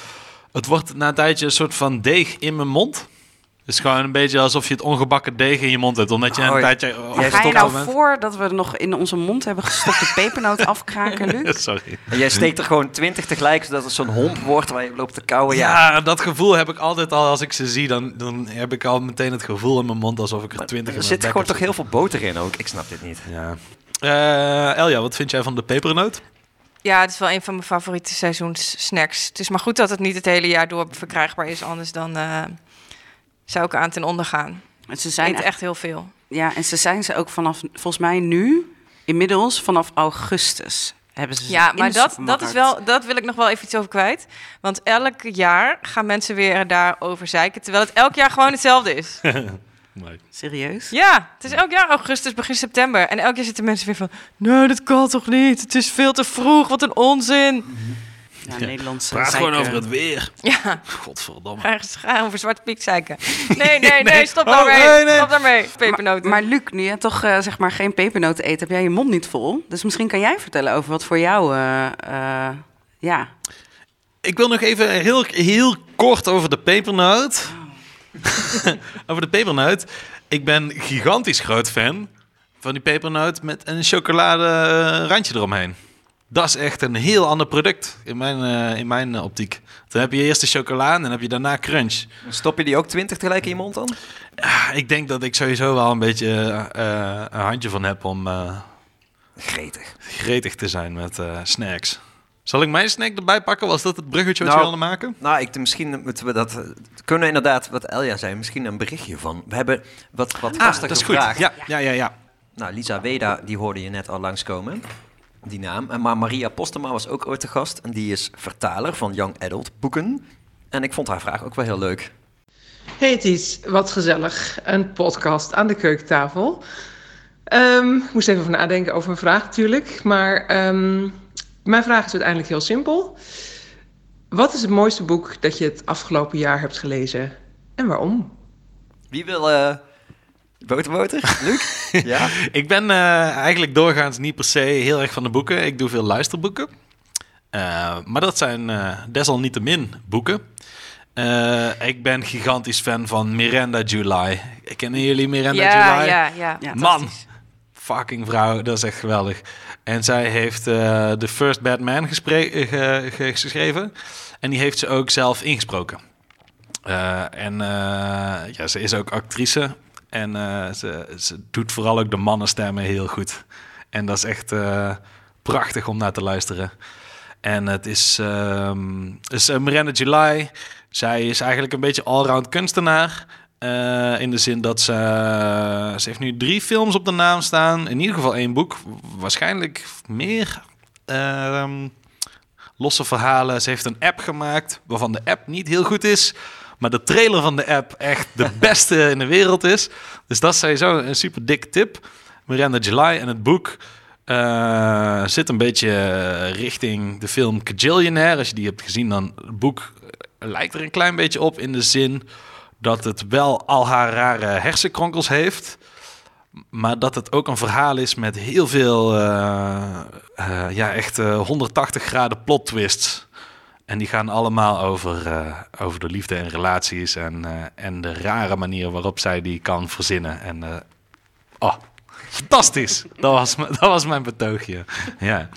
[SPEAKER 1] het wordt na een tijdje een soort van deeg in mijn mond. Het is gewoon een beetje alsof je het ongebakken deeg in je mond hebt, omdat je
[SPEAKER 2] Oh,
[SPEAKER 1] een tijdje...
[SPEAKER 2] jij
[SPEAKER 3] Ga je
[SPEAKER 1] gestopt
[SPEAKER 3] nou
[SPEAKER 1] bent.
[SPEAKER 3] voor dat we nog in onze mond hebben gestopte pepernoot afkraken, Luc?
[SPEAKER 1] Sorry.
[SPEAKER 2] En jij steekt er gewoon twintig tegelijk, zodat het zo'n homp wordt waar je loopt te kauwen. Ja,
[SPEAKER 1] Ja, dat gevoel heb ik altijd al als ik ze zie. Dan, dan heb ik al meteen het gevoel in mijn mond alsof ik er twintig
[SPEAKER 2] er
[SPEAKER 1] in
[SPEAKER 2] zit gewoon toch heel veel boter in ook. Ik snap dit niet.
[SPEAKER 1] heb. Ja. Eh, Elja, wat vind jij van de pepernoot?
[SPEAKER 4] Ja, het is wel een van mijn favoriete seizoenssnacks. Het is maar goed dat het niet het hele jaar door verkrijgbaar is. Anders dan eh, zou ik aan ten onder gaan.
[SPEAKER 3] En ze zijn
[SPEAKER 4] eet
[SPEAKER 3] echt,
[SPEAKER 4] heel veel.
[SPEAKER 3] ja, en ze zijn ze ook vanaf, volgens mij nu, inmiddels vanaf augustus hebben ze ze
[SPEAKER 4] Ja,
[SPEAKER 3] in
[SPEAKER 4] maar
[SPEAKER 3] de
[SPEAKER 4] dat, dat, is wel, dat wil ik nog wel even iets over kwijt. Want elk jaar gaan mensen weer daarover zeiken. Terwijl het elk jaar gewoon hetzelfde is.
[SPEAKER 1] Nee.
[SPEAKER 3] Serieus?
[SPEAKER 4] Ja, het is elk jaar augustus, begin september. En elk jaar zitten mensen weer van... Nee, dat kan toch niet? Het is veel te vroeg. Wat een onzin.
[SPEAKER 3] Ja,
[SPEAKER 1] Ja.
[SPEAKER 3] Nederlandse
[SPEAKER 1] Praat gewoon over het weer.
[SPEAKER 4] Ja,
[SPEAKER 1] Godverdomme.
[SPEAKER 4] ga, ga over Zwarte Piet zeiken. Nee, nee, nee, stop
[SPEAKER 1] Oh,
[SPEAKER 4] daarmee.
[SPEAKER 1] nee, nee.
[SPEAKER 4] Stop daarmee.
[SPEAKER 3] Maar,
[SPEAKER 4] Pepernoten.
[SPEAKER 3] maar Luc, nu jij toch eh, zeg maar geen pepernoten eet, heb jij je mond niet vol. Dus misschien kan jij vertellen over wat voor jou, eh, eh, ja,
[SPEAKER 1] Ik wil nog even heel, heel kort over de pepernoot. over de pepernoot. Ik ben gigantisch groot fan van die pepernoot met een chocolade eh, randje eromheen. Dat is echt een heel ander product in mijn, eh, in mijn eh, optiek. Dan heb je eerst de chocola en dan heb je daarna crunch.
[SPEAKER 2] Stop je die ook twintig tegelijk in je mond dan?
[SPEAKER 1] Ah, ik denk dat ik sowieso wel een beetje een handje van heb om
[SPEAKER 2] Gretig.
[SPEAKER 1] gretig te zijn met snacks. Zal ik mijn snack erbij pakken? Was dat het bruggetje wat
[SPEAKER 2] Nou,
[SPEAKER 1] je wilde maken?
[SPEAKER 2] Nou, ik, misschien moeten we dat... eh, kunnen we inderdaad, wat Elja zei, misschien een berichtje van. We hebben wat, wat
[SPEAKER 1] Ah, dat is goed.
[SPEAKER 2] gevraagd.
[SPEAKER 1] Ja, ja, ja, ja.
[SPEAKER 2] Nou, Lisa Weda, die hoorde je net al langskomen. Die naam. Maar Maria Postema was ook ooit te gast. En die is vertaler van Young Adult boeken. En ik vond haar vraag ook wel heel leuk.
[SPEAKER 5] Hey, het is wat gezellig. Een podcast aan de keukentafel. Ehm, ik moest even over nadenken over mijn vraag natuurlijk. Maar ehm, mijn vraag is uiteindelijk heel simpel. Wat is het mooiste boek dat je het afgelopen jaar hebt gelezen? En waarom?
[SPEAKER 2] Wie wil... eh boterboter? Luc? ja?
[SPEAKER 1] Ik ben eh, eigenlijk doorgaans niet per se heel erg van de boeken. Ik doe veel luisterboeken. Eh, maar dat zijn eh, desalniettemin boeken. Eh, ik ben gigantisch fan van Miranda July. Kennen jullie Miranda
[SPEAKER 4] ja,
[SPEAKER 1] July?
[SPEAKER 4] ja, ja,
[SPEAKER 3] Ja,
[SPEAKER 1] Man, fucking vrouw, dat is echt geweldig. En zij heeft eh The First Bad Man gespre- eh, ge- ge- geschreven. En die heeft ze ook zelf ingesproken. Eh, en ja, ze is ook actrice. En ze, ze doet vooral ook de mannenstemmen heel goed. En dat is echt prachtig om naar te luisteren. En het is, dus, eh, Miranda July. Zij is eigenlijk een beetje allround kunstenaar. Eh, in de zin dat ze... ze heeft nu drie films op de naam staan. In ieder geval één boek. Waarschijnlijk meer. Ehm, losse verhalen. Ze heeft een app gemaakt waarvan de app niet heel goed is. maar de trailer van de app echt de beste in de wereld is. Dus dat is sowieso een super dikke tip. Miranda July en het boek eh, zit een beetje richting de film Kajillionaire. Als je die hebt gezien, dan het boek lijkt er een klein beetje op in de zin dat het wel al haar rare hersenkronkels heeft. Maar dat het ook een verhaal is met heel veel, eh, eh, ja, echt eh, 180 graden plot twists. En die gaan allemaal over, eh, over de liefde en relaties en, eh, en de rare manier waarop zij die kan verzinnen. En eh, oh, fantastisch. Dat was, dat was mijn betoogje. Ja.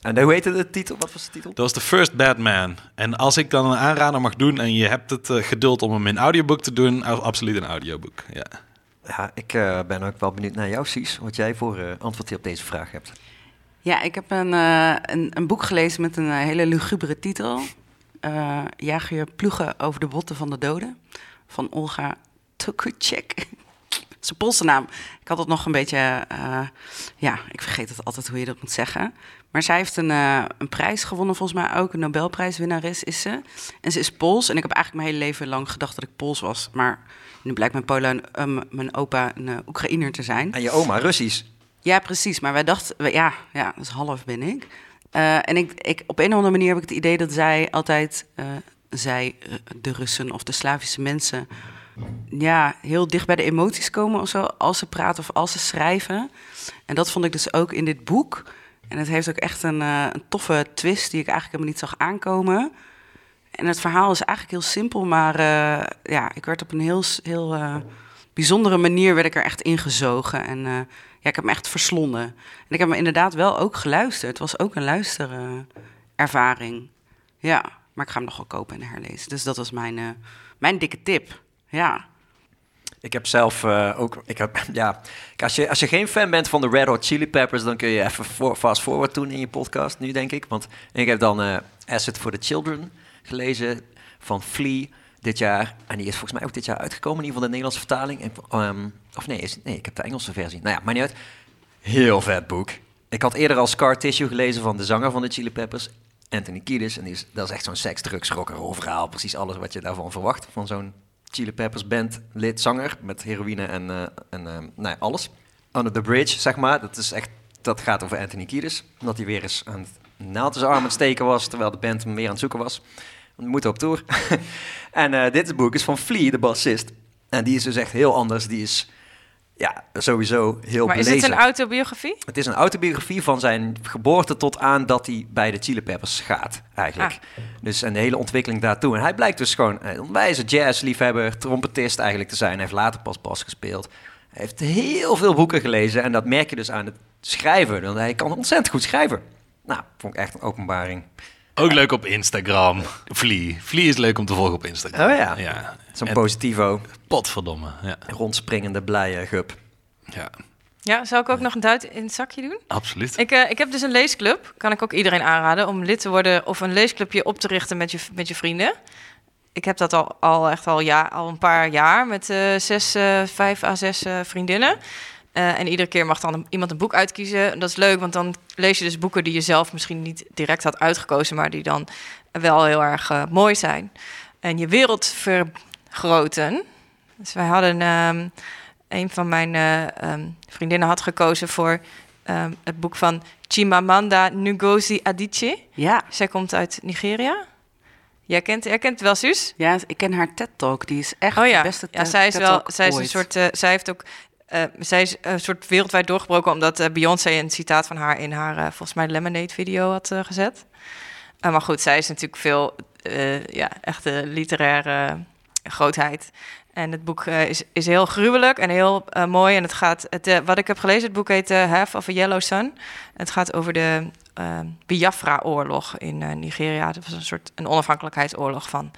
[SPEAKER 2] En hoe heette de titel? Wat was de titel?
[SPEAKER 1] Dat was de First Batman. En als ik dan een aanrader mag doen en je hebt het eh, geduld om hem in audioboek te doen, absoluut een audioboek. Ja.
[SPEAKER 2] Ja, ik eh, ben ook wel benieuwd naar jou, Sies. Wat jij voor eh, antwoord hier op deze vraag hebt.
[SPEAKER 3] Ja, ik heb een, eh, een, een boek gelezen met een hele lugubere titel. Eh Jaag je ploegen over de botten van de doden. Van Olga Tokucek. Zijn Poolse naam. Ik had het nog een beetje... eh, ja, ik vergeet het altijd hoe je dat moet zeggen. Maar zij heeft een, eh, een prijs gewonnen, volgens mij ook. Een Nobelprijswinnares is ze. En ze is Pools. En ik heb eigenlijk mijn hele leven lang gedacht dat ik Pools was. Maar nu blijkt mijn, Pola, eh, m- mijn opa een eh, Oekraïner te zijn.
[SPEAKER 2] En je oma, Russisch.
[SPEAKER 3] Ja, precies. Maar wij dachten, ja, ja, dus half ben ik. En ik, ik, op een of andere manier heb ik het idee dat zij altijd, zij, de Russen of de Slavische mensen, ja, heel dicht bij de emoties komen of zo, als ze praten of als ze schrijven. En dat vond ik dus ook in dit boek. En het heeft ook echt een, eh, een toffe twist die ik eigenlijk helemaal niet zag aankomen. En het verhaal is eigenlijk heel simpel, maar eh, ja, ik werd op een heel, heel eh, bijzondere manier werd ik er echt ingezogen. En ja, ik heb me echt verslonden. En ik heb me inderdaad wel ook geluisterd. Het was ook een luisterervaring. ja, maar ik ga hem nog wel kopen en herlezen. Dus dat was mijn, mijn dikke tip. Ja.
[SPEAKER 2] Ik heb zelf eh, ook, ik heb, ja, als je, als je geen fan bent van de Red Hot Chili Peppers, dan kun je even fast forward doen in je podcast nu, denk ik. Want ik heb dan eh Asset for the Children gelezen van Flea dit jaar. En die is volgens mij ook dit jaar uitgekomen, in ieder geval de Nederlandse vertaling. En, ehm, of nee, nee, ik heb de Engelse versie. Nou ja, maar niet uit. Heel vet boek. Ik had eerder al Scar Tissue gelezen van de zanger van de Chili Peppers, Anthony Kiedis. En die is, dat is echt zo'n seks, drugs, verhaal. Precies alles wat je daarvan verwacht, van zo'n Chili Peppers band, lid, zanger, met heroïne en, eh, en eh, nou ja, alles. Under the Bridge, zeg maar. Dat, is echt, dat gaat over Anthony Kiedis. Omdat hij weer eens aan het naald zijn arm aan het steken was, terwijl de band hem meer aan het zoeken was. We moeten op tour. en eh, dit boek is van Flea, de bassist. En die is dus echt heel anders. Die is ja, sowieso heel
[SPEAKER 4] Maar is het een autobiografie?
[SPEAKER 2] Het is een autobiografie van zijn geboorte tot aan dat hij bij de Chili Peppers gaat, eigenlijk.
[SPEAKER 4] Ah.
[SPEAKER 2] Dus en de hele ontwikkeling daartoe. En hij blijkt dus gewoon een onwijze jazzliefhebber, trompetist eigenlijk te zijn. Hij heeft later pas bas gespeeld. Hij heeft heel veel boeken gelezen en dat merk je dus aan het schrijven. Want hij kan ontzettend goed schrijven. Nou, vond ik echt een openbaring.
[SPEAKER 1] Ook leuk op Instagram. Flea. Flea is leuk om te volgen op Instagram.
[SPEAKER 2] Oh ja.
[SPEAKER 1] Ja.
[SPEAKER 2] Zo'n positivo,
[SPEAKER 1] Potverdomme. Ja.
[SPEAKER 2] rondspringende, blije gup.
[SPEAKER 1] ja,
[SPEAKER 4] Ja, zou ik ook nog een duit in het zakje doen?
[SPEAKER 1] absoluut.
[SPEAKER 4] Ik, eh, ik heb dus een leesclub. Kan ik ook iedereen aanraden om lid te worden of een leesclubje op te richten met je, met je vrienden. Ik heb dat al, al echt al, ja, al een paar jaar met eh, zes, eh, vijf à zes eh, vriendinnen. Eh, en iedere keer mag dan een- iemand een boek uitkiezen. En dat is leuk, want dan lees je dus boeken die je zelf misschien niet direct had uitgekozen, maar die dan wel heel erg eh, mooi zijn. En je wereld vergroten. Dus wij hadden ehm, een van mijn eh, ehm, vriendinnen had gekozen voor ehm, het boek van Chimamanda Ngozi Adichie.
[SPEAKER 3] Ja.
[SPEAKER 4] Zij komt uit Nigeria. Jij kent, jij kent het wel, Suus?
[SPEAKER 3] ja, ik ken haar TED-talk. Die is echt
[SPEAKER 4] Oh ja,
[SPEAKER 3] de beste
[SPEAKER 4] ja
[SPEAKER 3] TED-
[SPEAKER 4] zij is wel, zij is een soort, zij heeft ook, eh, zij is een soort wereldwijd doorgebroken omdat eh, Beyoncé een citaat van haar in haar, eh, volgens mij, Lemonade video had gezet. Maar goed, zij is natuurlijk veel, ja, echte literaire grootheid. En het boek is, is heel gruwelijk en heel mooi. En het gaat, het, wat ik heb gelezen, het boek heet Half of a Yellow Sun. Het gaat over de Biafra-oorlog in Nigeria. Dat was een soort een onafhankelijkheidsoorlog van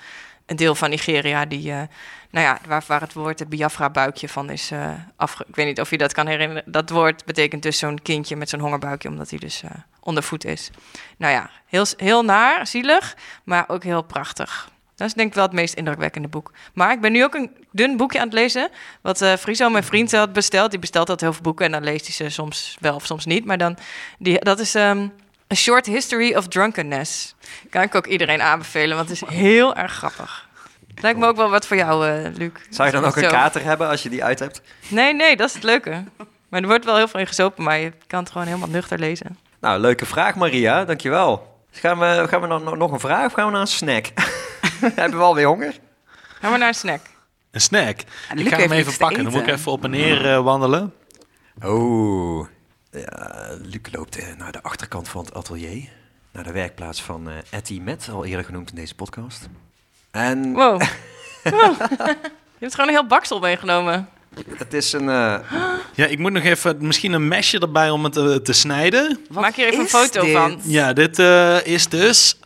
[SPEAKER 4] een deel van Nigeria die, eh, nou ja, waar, waar het woord het Biafra-buikje van is afge... Ik weet niet of je dat kan herinneren. Dat woord betekent dus zo'n kindje met zo'n hongerbuikje, omdat hij dus eh ondervoed is. Nou ja, heel, heel naar, zielig, maar ook heel prachtig. Dat is denk ik wel het meest indrukwekkende boek. Maar ik ben nu ook een dun boekje aan het lezen. Wat eh Friso, mijn vriend, had besteld. Die bestelt altijd heel veel boeken en dan leest hij ze soms wel of soms niet. Maar dan, die, dat is ehm A Short History of Drunkenness. Kan ik ook iedereen aanbevelen, want het is heel erg grappig. Lijkt me ook wel wat voor jou, eh Luc.
[SPEAKER 2] Zou je dan ook een
[SPEAKER 4] Zo.
[SPEAKER 2] kater hebben als je die uit hebt?
[SPEAKER 4] Nee, nee, dat is het leuke. Maar er wordt wel heel veel in gezopen, maar je kan het gewoon helemaal nuchter lezen.
[SPEAKER 2] Nou, leuke vraag Maria, dankjewel. Dus gaan we, gaan we dan nog een vraag of gaan we naar een snack? Hebben we alweer honger?
[SPEAKER 4] Gaan we naar een snack.
[SPEAKER 1] Een snack.
[SPEAKER 3] En
[SPEAKER 1] ik ga hem even pakken. Dan moet ik even op en neer eh, wandelen.
[SPEAKER 2] Oh, ja, Luc loopt eh, naar de achterkant van het atelier. Naar de werkplaats van eh Etty Met, al eerder genoemd in deze podcast. En
[SPEAKER 4] Wow. Wow. Je hebt gewoon een heel baksel meegenomen.
[SPEAKER 2] het is een... eh,
[SPEAKER 1] Ja, ik moet nog even misschien een mesje erbij om het te, te snijden.
[SPEAKER 3] Wat
[SPEAKER 4] Maak hier even een foto
[SPEAKER 3] dit?
[SPEAKER 4] van.
[SPEAKER 1] Ja, dit eh, is dus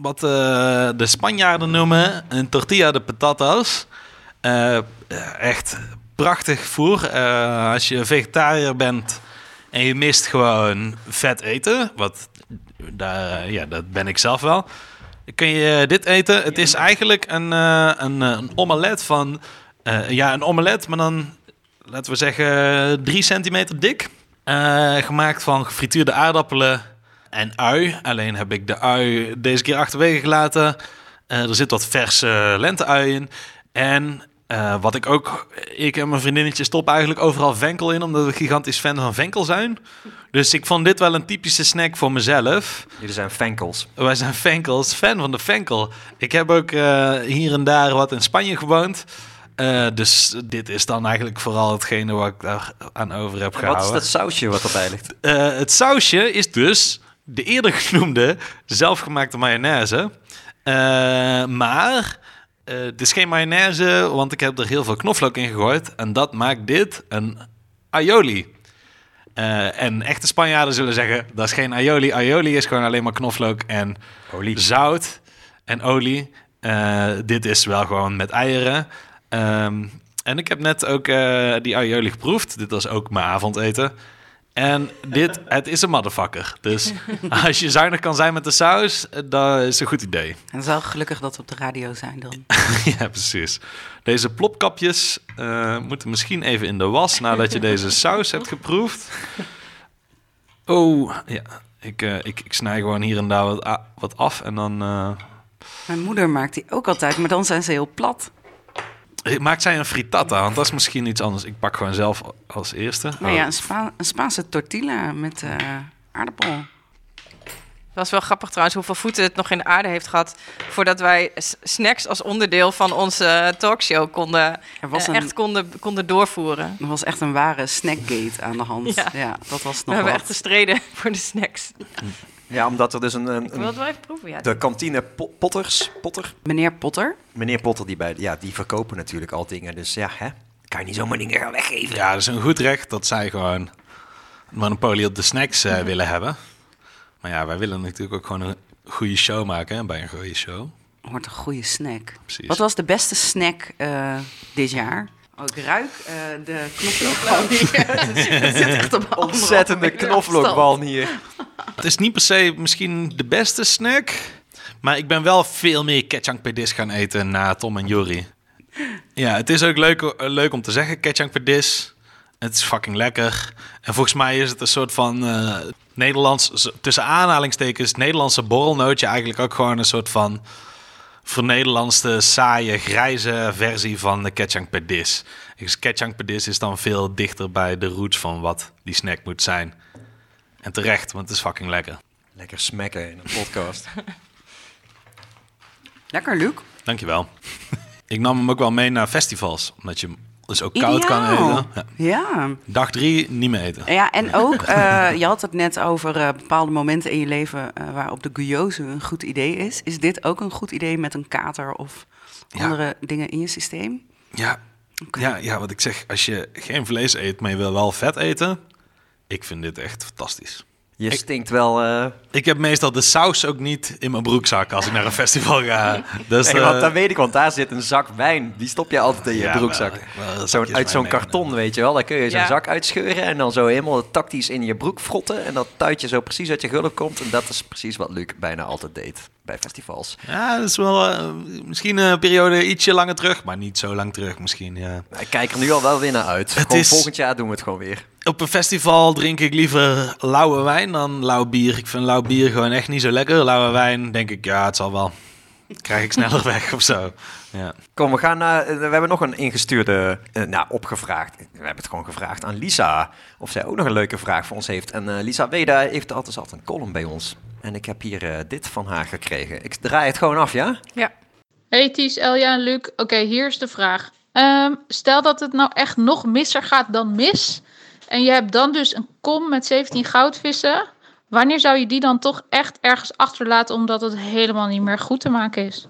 [SPEAKER 1] wat eh, de Spanjaarden noemen een tortilla de patatas. Echt prachtig voer. Eh, als je vegetariër bent en je mist gewoon vet eten, wat daar, ja, dat ben ik zelf wel. Kun je dit eten? Het is eigenlijk een, eh, een, eh, een omelet van, eh, ja, een omelet, maar dan laten we zeggen drie centimeter dik. Eh, gemaakt van gefrituurde aardappelen en ui. Alleen heb ik de ui deze keer achterwege gelaten. Eh, er zit wat verse lente-ui in. En eh, wat ik ook... Ik en mijn vriendinnetje stoppen eigenlijk overal venkel in... omdat we gigantisch fan van venkel zijn. Dus ik vond dit wel een typische snack voor mezelf.
[SPEAKER 2] jullie zijn fankels.
[SPEAKER 1] Wij zijn venkels, fan van de venkel. Ik heb ook eh, hier en daar wat in Spanje gewoond. Eh, dus dit is dan eigenlijk vooral hetgene wat ik daar aan over heb
[SPEAKER 2] En
[SPEAKER 1] gehouden.
[SPEAKER 2] wat is dat sausje wat erbij ligt?
[SPEAKER 1] Het sausje is dus de eerder genoemde zelfgemaakte mayonaise. Maar eh, het is geen mayonaise, want ik heb er heel veel knoflook in gegooid. En dat maakt dit een aioli. Eh, en echte Spanjaarden zullen zeggen, dat is geen aioli. Aioli is gewoon alleen maar knoflook en
[SPEAKER 2] Olie.
[SPEAKER 1] zout en olie. Eh, dit is wel gewoon met eieren. Ehm, en ik heb net ook eh, die aioli geproefd. Dit was ook mijn avondeten. En dit, het is een motherfucker. Dus als je zuinig kan zijn met de saus, dat is een goed idee.
[SPEAKER 3] En het is wel gelukkig dat we op de radio zijn dan.
[SPEAKER 1] ja, precies. Deze plopkapjes eh, moeten misschien even in de was nadat je deze saus hebt geproefd. Oh, ja. Ik, eh, ik, ik snij gewoon hier en daar wat, wat af en dan... eh,
[SPEAKER 3] Mijn moeder maakt die ook altijd, maar dan zijn ze heel plat.
[SPEAKER 1] Maakt zij een frittata? Want dat is misschien iets anders. Ik pak gewoon zelf als eerste.
[SPEAKER 3] Maar
[SPEAKER 1] Oh.
[SPEAKER 3] ja, een, Spa- een Spaanse tortilla met eh, aardappel.
[SPEAKER 4] Dat is wel grappig trouwens hoeveel voeten het nog in de aarde heeft gehad... voordat wij snacks als onderdeel van onze talkshow konden,
[SPEAKER 3] Er was,
[SPEAKER 4] eh,
[SPEAKER 3] een,
[SPEAKER 4] echt konden, konden doorvoeren.
[SPEAKER 3] er was echt een ware snackgate aan de hand. Ja,
[SPEAKER 4] Ja.
[SPEAKER 3] dat was
[SPEAKER 4] We
[SPEAKER 3] nog
[SPEAKER 4] hebben
[SPEAKER 3] wat.
[SPEAKER 4] echt gestreden voor de snacks.
[SPEAKER 2] Ja, omdat er dus een... een,
[SPEAKER 4] Ik wil het wel even proeven, ja.
[SPEAKER 2] de kantine Po- Potters, Potter,
[SPEAKER 3] Meneer Potter,
[SPEAKER 2] meneer Potter, die, bij, ja, die verkopen natuurlijk al dingen. Dus ja, hè? kan je niet zomaar dingen gaan weggeven.
[SPEAKER 1] Ja, dat is een goed recht dat zij gewoon monopolie op de snacks eh, willen hebben. Maar ja, wij willen natuurlijk ook gewoon een goede show maken hè, bij een goede show.
[SPEAKER 3] wordt een goede snack.
[SPEAKER 1] Precies.
[SPEAKER 3] Wat was de beste snack eh, dit jaar? Oh, ik ruik eh, de knoflookbal hier. Het zit echt op anderhalve
[SPEAKER 2] Ontzettende knoflookbal hier.
[SPEAKER 1] Het is niet per se misschien de beste snack. Maar ik ben wel veel meer ketchup pedis gaan eten na Tom en Jori. Ja, het is ook leuk, eh, leuk om te zeggen, ketchup pedis. Het is fucking lekker. En volgens mij is het een soort van eh, Nederlands, tussen aanhalingstekens, Nederlandse borrelnootje. Eigenlijk ook gewoon een soort van vernederlandste, saaie, grijze versie van de ketchup pedis. Dus ketchup pedis is dan veel dichter bij de roots van wat die snack moet zijn. En terecht, want het is fucking lekker.
[SPEAKER 2] Lekker smekken in een podcast.
[SPEAKER 3] Lekker, Luc.
[SPEAKER 1] Dankjewel. ik nam hem ook wel mee naar festivals, omdat je dus ook koud kan eten. Ja.
[SPEAKER 3] Ja.
[SPEAKER 1] Dag drie, niet meer eten.
[SPEAKER 3] Ja, en ook, eh, je had het net over eh, bepaalde momenten in je leven eh, waarop de guyose een goed idee is. Is dit ook een goed idee met een kater of
[SPEAKER 1] Ja.
[SPEAKER 3] andere dingen in je systeem?
[SPEAKER 1] Ja, ja, ja, wat ik zeg, als je geen vlees eet, maar je wil wel vet eten, ik vind dit echt fantastisch.
[SPEAKER 2] Je
[SPEAKER 1] Ik-
[SPEAKER 2] stinkt wel... eh
[SPEAKER 1] Ik heb meestal de saus ook niet in mijn broekzak als ik naar een festival ga. Dus,
[SPEAKER 2] nee, want
[SPEAKER 1] eh,
[SPEAKER 2] dat weet ik, want daar zit een zak wijn. Die stop je altijd in je
[SPEAKER 1] ja,
[SPEAKER 2] broekzak.
[SPEAKER 1] wel- wel
[SPEAKER 2] Zo'n-
[SPEAKER 1] zakjes
[SPEAKER 2] uit zo'n karton, weet je wel. Daar kun je zo'n
[SPEAKER 4] Ja.
[SPEAKER 2] zak uitscheuren en dan zo helemaal tactisch in je broek frotten. En dat tuitje zo precies uit je gulp komt. En dat is precies wat Luc bijna altijd deed bij festivals.
[SPEAKER 1] Ja, dat is wel eh, misschien een periode ietsje langer terug, maar niet zo lang terug misschien, ja.
[SPEAKER 2] Ik kijk er nu al wel weer naar uit.
[SPEAKER 1] Het
[SPEAKER 2] Gewoon
[SPEAKER 1] is-
[SPEAKER 2] Volgend jaar doen we het gewoon weer.
[SPEAKER 1] Op een festival drink ik liever lauwe wijn dan lauw bier. Ik vind lauw bier gewoon echt niet zo lekker. Lauwe wijn denk ik, ja, het zal wel. krijg ik sneller weg of zo. Ja.
[SPEAKER 2] Kom, we gaan naar. eh, we hebben nog een ingestuurde. eh, nou, opgevraagd. We hebben het gewoon gevraagd aan Lisa. Of zij ook nog een leuke vraag voor ons heeft. En eh, Lisa Weda heeft altijd altijd een column bij ons. En ik heb hier eh, dit van haar gekregen. Ik draai het gewoon af, ja?
[SPEAKER 6] Hey Ties, Elja en Luc. Oké, hier is de vraag. Ehm, stel dat het nou echt nog misser gaat dan mis. En je hebt dan dus een kom met 17 goudvissen. Wanneer zou je die dan toch echt ergens achterlaten omdat het helemaal niet meer goed te maken is?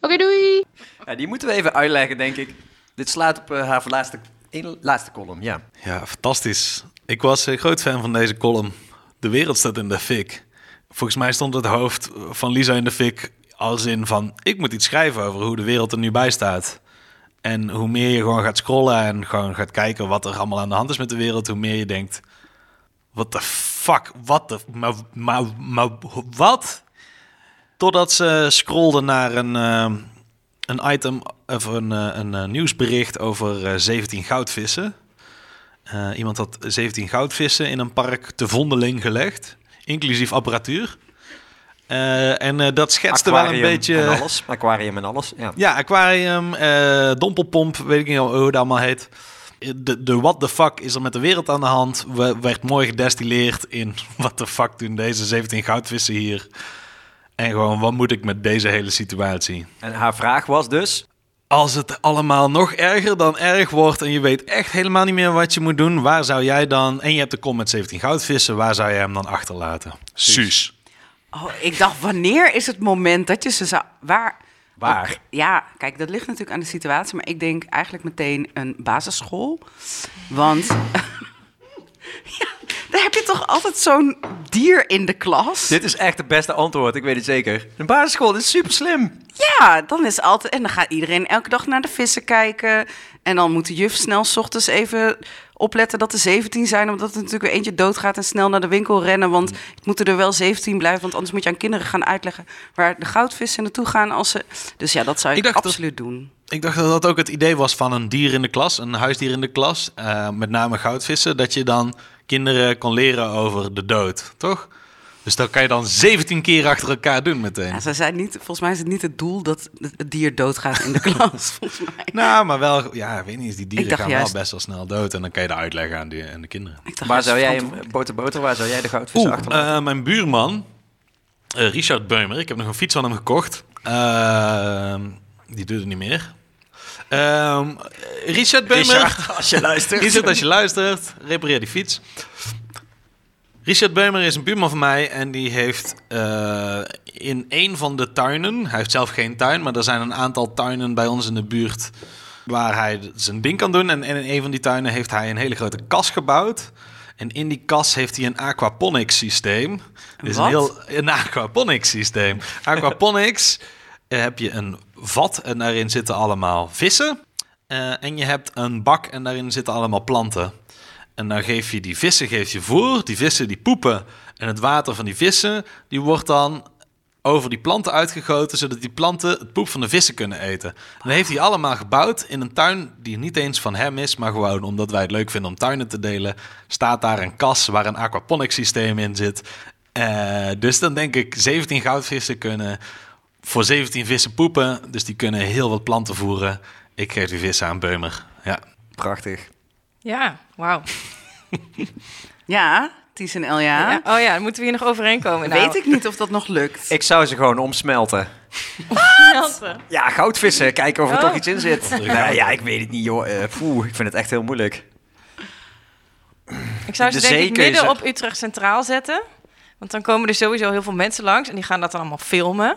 [SPEAKER 6] Oké, doei!
[SPEAKER 2] ja? Die moeten we even uitleggen, denk ik. Dit slaat op eh, haar laatste, laatste column, ja.
[SPEAKER 1] ja, fantastisch. Ik was een groot fan van deze column. De wereld staat in de fik. Volgens mij stond het hoofd van Lisa in de fik als in van... ik moet iets schrijven over hoe de wereld er nu bij staat. En hoe meer je gewoon gaat scrollen en gewoon gaat kijken wat er allemaal aan de hand is met de wereld... hoe meer je denkt, what the fuck, wat de... Maar, maar, maar wat? Totdat ze scrollde naar een, eh, een item of een, eh, een eh, nieuwsbericht over eh, 17 goudvissen. Iemand had 17 goudvissen in een park te Vondeling gelegd, inclusief apparatuur. Eh, en eh, dat schetste wel een
[SPEAKER 2] Aquarium
[SPEAKER 1] beetje...
[SPEAKER 2] En alles. Aquarium en alles, ja.
[SPEAKER 1] Ja, aquarium, eh, dompelpomp, weet ik niet hoe het allemaal heet. De, de what the fuck is er met de wereld aan de hand. We, werd mooi gedestilleerd in what the fuck doen deze 17 goudvissen hier. En gewoon, wat moet ik met deze hele situatie?
[SPEAKER 2] En haar vraag was dus...
[SPEAKER 1] Als het allemaal nog erger dan erg wordt en je weet echt helemaal niet meer wat je moet doen, waar zou jij dan, en je hebt de kom met 17 goudvissen, waar zou jij hem dan achterlaten? Suus.
[SPEAKER 3] Oh, ik dacht, wanneer is het moment dat je ze zou... Waar?
[SPEAKER 2] Waar?
[SPEAKER 3] Oh, ja, kijk, dat ligt natuurlijk aan de situatie. Maar ik denk eigenlijk meteen een basisschool. Want... ja, daar heb je toch altijd zo'n dier in de klas?
[SPEAKER 2] Dit is echt het beste antwoord, ik weet het zeker. Een basisschool, dit is super slim.
[SPEAKER 3] Ja, dan is altijd... En dan gaat iedereen elke dag naar de vissen kijken. En dan moet de juf snel 's ochtends even opletten dat er 17 zijn. Omdat er natuurlijk weer eentje doodgaat en snel naar de winkel rennen. Want het moeten er wel 17 blijven. Want anders moet je aan kinderen gaan uitleggen waar de goudvissen naartoe gaan. Als ze... Dus ja, dat zou ik,
[SPEAKER 1] Ik dat-
[SPEAKER 3] absoluut doen.
[SPEAKER 1] Ik dacht dat dat ook het idee was van een dier in de klas, een huisdier in de klas, eh, met name goudvissen, dat je dan kinderen kon leren over de dood, toch? Dus dat kan je dan 17 keer achter elkaar doen meteen.
[SPEAKER 3] Ja, ze zijn niet, volgens mij is het niet het doel dat het dier doodgaat in de klas. volgens mij.
[SPEAKER 1] Nou, maar wel, ja, ik weet niet, die dieren gaan
[SPEAKER 3] juist-
[SPEAKER 1] wel best wel snel dood en dan kan je dat uitleggen aan, die, aan de kinderen.
[SPEAKER 2] Waar zou jij boter boter, waar zou jij de goudvissen
[SPEAKER 1] Oeh,
[SPEAKER 2] achterlaten?
[SPEAKER 1] eh, mijn buurman, eh, Richard Beumer, ik heb nog een fiets van hem gekocht. Ehm, die doet het niet meer. Ehm, Richard Beumer.
[SPEAKER 2] Richard, als je luistert.
[SPEAKER 1] Richard, als je luistert, repareer die fiets. Richard Beumer is een buurman van mij en die heeft eh, in een van de tuinen, hij heeft zelf geen tuin, maar er zijn een aantal tuinen bij ons in de buurt waar hij zijn ding kan doen. En in een van die tuinen heeft hij een hele grote kas gebouwd. En in die kas heeft hij een aquaponics systeem. Dus een heel een aquaponics systeem. Aquaponics eh, heb je een vat en daarin zitten allemaal vissen. Eh, en je hebt een bak en daarin zitten allemaal planten. En dan geef je die vissen geef je voer. Die vissen die poepen. En het water van die vissen die wordt dan over die planten uitgegoten, zodat die planten het poep van de vissen kunnen eten. En dat heeft hij allemaal gebouwd in een tuin die niet eens van hem is, maar gewoon omdat wij het leuk vinden om tuinen te delen. Staat daar een kas waar een aquaponics systeem in zit. Eh, dus dan denk ik 17 goudvissen kunnen voor 17 vissen poepen, dus die kunnen heel wat planten voeren. Ik geef die vissen aan Beumer. Ja.
[SPEAKER 2] Prachtig.
[SPEAKER 4] Ja, wauw.
[SPEAKER 3] Ja, Ties en Elja.
[SPEAKER 4] Ja. Oh ja, dan moeten we hier nog overheen komen. Nou,
[SPEAKER 3] Weet ik niet of dat nog lukt.
[SPEAKER 2] Ik zou ze gewoon omsmelten.
[SPEAKER 4] Melten.
[SPEAKER 2] Ja, goudvissen. Kijken of er
[SPEAKER 4] Oh.
[SPEAKER 2] toch iets in zit. Nou, ja, ik weet het niet, joh. Poeh, ik vind het echt heel moeilijk.
[SPEAKER 4] Ik zou
[SPEAKER 2] De
[SPEAKER 4] ze denk ik midden op Utrecht Centraal zetten. Want dan komen er sowieso heel veel mensen langs en die gaan dat dan allemaal filmen.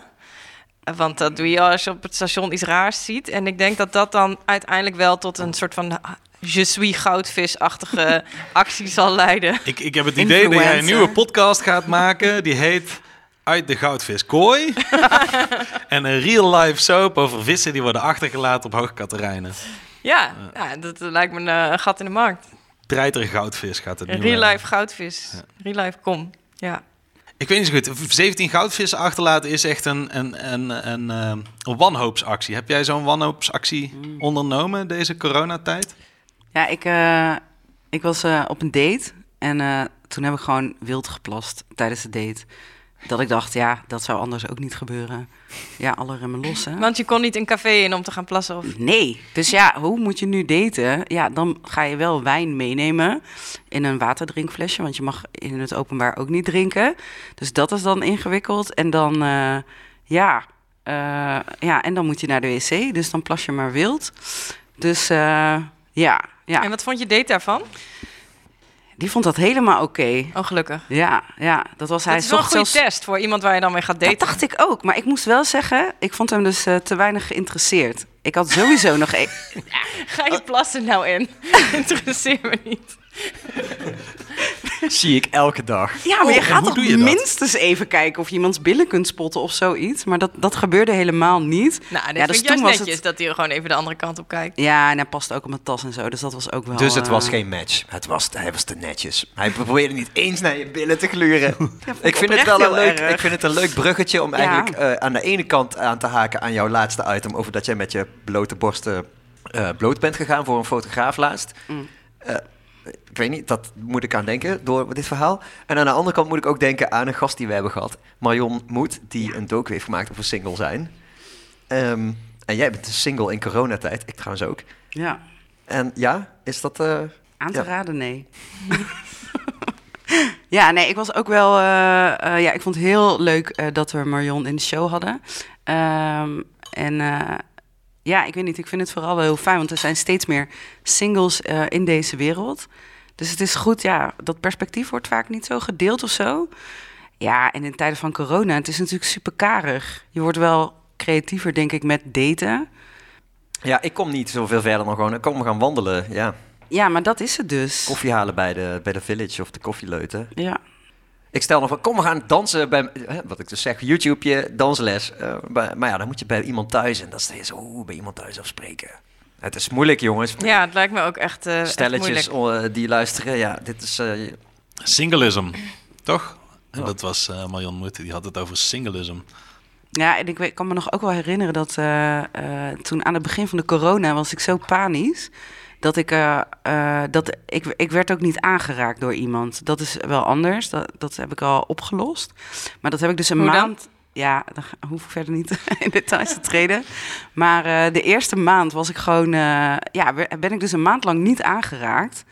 [SPEAKER 4] Want dat doe je als je op het station iets raars ziet. En ik denk dat dat dan uiteindelijk wel tot een soort van je suis goudvis-achtige actie zal leiden.
[SPEAKER 1] Ik, ik heb het idee dat jij een nieuwe podcast gaat maken. Die heet Uit de Goudvis Kooi. en een real-life soap over vissen die worden achtergelaten op Hoogkaterijnen.
[SPEAKER 4] Ja, ja dat eh, lijkt me een eh, gat in de markt.
[SPEAKER 1] Treiter goudvis gaat het
[SPEAKER 4] Een
[SPEAKER 1] nu
[SPEAKER 4] real life goudvis. Real life kom. Ja.
[SPEAKER 1] Ik weet niet zo goed. 17 goudvissen achterlaten is echt een, een, een, een, eh, een wanhoopsactie. Heb jij zo'n wanhoopsactie ondernomen deze coronatijd?
[SPEAKER 3] Ja, ik, eh, ik was eh, op een date en eh, toen heb ik gewoon wild geplast tijdens de date. Dat ik dacht, ja, dat zou anders ook niet gebeuren. Ja, alle remmen los, hè?
[SPEAKER 4] Want je kon niet een café in om te gaan plassen. Of...
[SPEAKER 3] Nee. Dus ja, hoe moet je nu daten? Ja, dan ga je wel wijn meenemen in een waterdrinkflesje. Want je mag in het openbaar ook niet drinken. Dus dat is dan ingewikkeld. En dan, ja, ja, en dan moet je naar de wc. Dus dan plas je maar wild. Dus eh, ja, ja,
[SPEAKER 4] En wat vond je date daarvan?
[SPEAKER 3] die vond dat helemaal oké.
[SPEAKER 4] Oh, gelukkig.
[SPEAKER 3] Ja, ja, dat was hij.
[SPEAKER 4] Het is wel een goede
[SPEAKER 3] zelfs-
[SPEAKER 4] test voor iemand waar je dan mee gaat daten.
[SPEAKER 3] Dat dacht ik ook. Maar ik moest wel zeggen, ik vond hem dus eh, te weinig geïnteresseerd. Ik had sowieso nog... e-
[SPEAKER 4] Ga je plassen nou in? Interesseer me niet.
[SPEAKER 2] Zie ik elke dag.
[SPEAKER 3] Ja, maar je
[SPEAKER 1] en
[SPEAKER 3] gaat toch
[SPEAKER 1] dat?
[SPEAKER 3] minstens even kijken of je iemands billen kunt spotten of zoiets. Maar dat, dat gebeurde helemaal niet.
[SPEAKER 4] Nou, dit
[SPEAKER 3] Ja, dus toen
[SPEAKER 4] juist
[SPEAKER 3] was
[SPEAKER 4] netjes
[SPEAKER 3] het-
[SPEAKER 4] dat hij er gewoon even de andere kant op kijkt.
[SPEAKER 3] Ja, en hij past ook op mijn tas en zo. Dus dat was ook wel...
[SPEAKER 2] Dus het
[SPEAKER 3] eh,
[SPEAKER 2] was geen match. Het was, hij was te netjes. Hij probeerde niet eens naar je billen te gluren. ik, vind het wel een leuk,
[SPEAKER 3] erg.
[SPEAKER 2] ik vind het een leuk bruggetje om
[SPEAKER 3] Ja.
[SPEAKER 2] eigenlijk eh, aan de ene kant aan te haken aan jouw laatste item. Over dat jij met je blote borsten eh, bloot bent gegaan voor een fotograaf laatst.
[SPEAKER 3] Mm.
[SPEAKER 2] Eh, ik weet niet, dat moet ik aan denken door dit verhaal. En aan de andere kant moet ik ook denken aan een gast die we hebben gehad. Marion Moed, die een docu heeft gemaakt over single zijn. Ehm, en jij bent single in coronatijd. Ik trouwens ook.
[SPEAKER 3] Ja,
[SPEAKER 2] En ja, is dat... eh,
[SPEAKER 3] aan te
[SPEAKER 2] Ja.
[SPEAKER 3] raden, nee. ja, nee, ik was ook wel... eh, eh, ja, ik vond het heel leuk dat we Marion in de show hadden. Ehm, en ja, ik weet niet, ik vind het vooral wel heel fijn... want er zijn steeds meer singles eh, in deze wereld. Dus het is goed, ja, dat perspectief wordt vaak niet zo gedeeld of zo. Ja, en in tijden van corona, het is natuurlijk super karig. Je wordt wel creatiever, denk ik, met daten.
[SPEAKER 2] Ja, ik kom niet zoveel verder dan gewoon. Ik kom gaan wandelen. Ja,
[SPEAKER 3] Ja, maar dat is het dus.
[SPEAKER 2] koffie halen bij de, bij de village of de koffieleuten.
[SPEAKER 3] Ja.
[SPEAKER 2] Ik stel nog van, kom we gaan dansen bij, hè, wat ik dus zeg, YouTubeje, dansles. Eh, bij- maar ja, dan moet je bij iemand thuis en dan sta je zo, oeh, bij iemand thuis afspreken. Het is moeilijk, jongens.
[SPEAKER 4] Ja, het lijkt me ook echt, eh echt
[SPEAKER 2] Stelletjes
[SPEAKER 4] moeilijk.
[SPEAKER 2] oh, die luisteren, ja, dit is... eh,
[SPEAKER 1] Singleism, toch? En dat was eh Marion Moed, die had het over singleism.
[SPEAKER 3] Ja, en ik weet- kan me nog ook wel herinneren dat eh, eh, toen aan het begin van de corona was ik zo panisch. Dat ik, eh, eh, dat ik, ik werd ook niet aangeraakt door iemand. Dat is wel anders. Dat, dat heb ik al opgelost. Maar dat heb ik dus een
[SPEAKER 4] Hoe dan?
[SPEAKER 3] maand. Ja, dan hoef ik verder niet in details te treden. Maar eh, de eerste maand was ik gewoon. ja, ben ik dus een maand lang niet aangeraakt.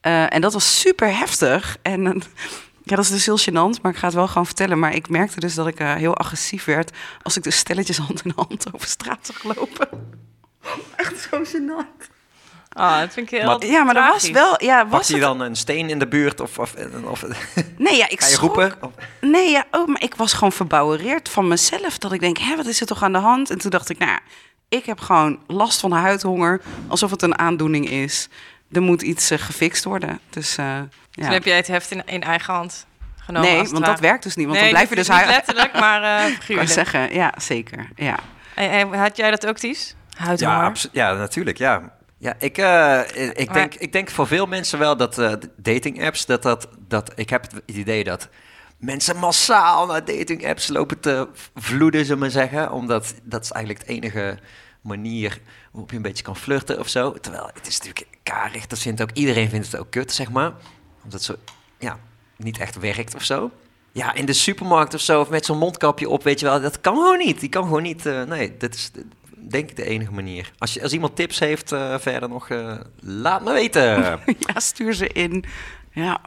[SPEAKER 3] En dat was super heftig. En ja, dat is dus heel gênant, maar ik ga het wel gewoon vertellen. Maar ik merkte dus dat ik heel agressief werd als ik dus stelletjes hand in hand over straat zag lopen. Echt zo gênant.
[SPEAKER 4] Ah, dat vind ik heel
[SPEAKER 2] Maar-
[SPEAKER 3] Ja, maar dat was wel... Ja, was
[SPEAKER 2] je
[SPEAKER 3] het...
[SPEAKER 2] dan een steen in de buurt of, of, of
[SPEAKER 3] Nee, ja, ik
[SPEAKER 2] ga je
[SPEAKER 3] schrok.
[SPEAKER 2] roepen? Of-
[SPEAKER 3] Nee, ja, oh, maar ik was gewoon verbouwereerd van mezelf. Dat ik denk, hè, wat is er toch aan de hand? En toen dacht ik, nou, ik heb gewoon last van huidhonger. Alsof het een aandoening is. Er moet iets eh, gefixt worden. Dus eh, ja.
[SPEAKER 4] Toen heb jij het heft in, in eigen hand genomen.
[SPEAKER 3] Nee, want dat werkt dus niet. Want
[SPEAKER 4] nee,
[SPEAKER 3] dan blijf je dus huid...
[SPEAKER 4] letterlijk, maar eh
[SPEAKER 3] kan
[SPEAKER 4] figuurlijk.
[SPEAKER 3] zeggen, ja, zeker. Ja.
[SPEAKER 4] En, en had jij dat ook, Ties? Huidhonger?
[SPEAKER 2] Ja, ja, natuurlijk, ja. Ja, ik, eh, ik,
[SPEAKER 4] Maar-
[SPEAKER 2] denk, ik denk voor veel mensen wel dat eh, dating apps, dat, dat, dat ik heb het idee dat mensen massaal naar dating apps lopen te vloeden, zullen we maar zeggen. Omdat dat is eigenlijk de enige manier waarop je een beetje kan flirten of zo. Terwijl het is natuurlijk karig, dat vindt ook, iedereen vindt het ook kut, zeg maar. Omdat het zo, ja, niet echt werkt of zo. Ja, in de supermarkt of zo, of met zo'n mondkapje op, weet je wel, dat kan gewoon niet. Die kan gewoon niet, eh, nee, dat is denk ik de enige manier. Als, je, als iemand tips heeft eh, verder nog, eh, laat me weten.
[SPEAKER 3] ja, stuur ze in. Ja.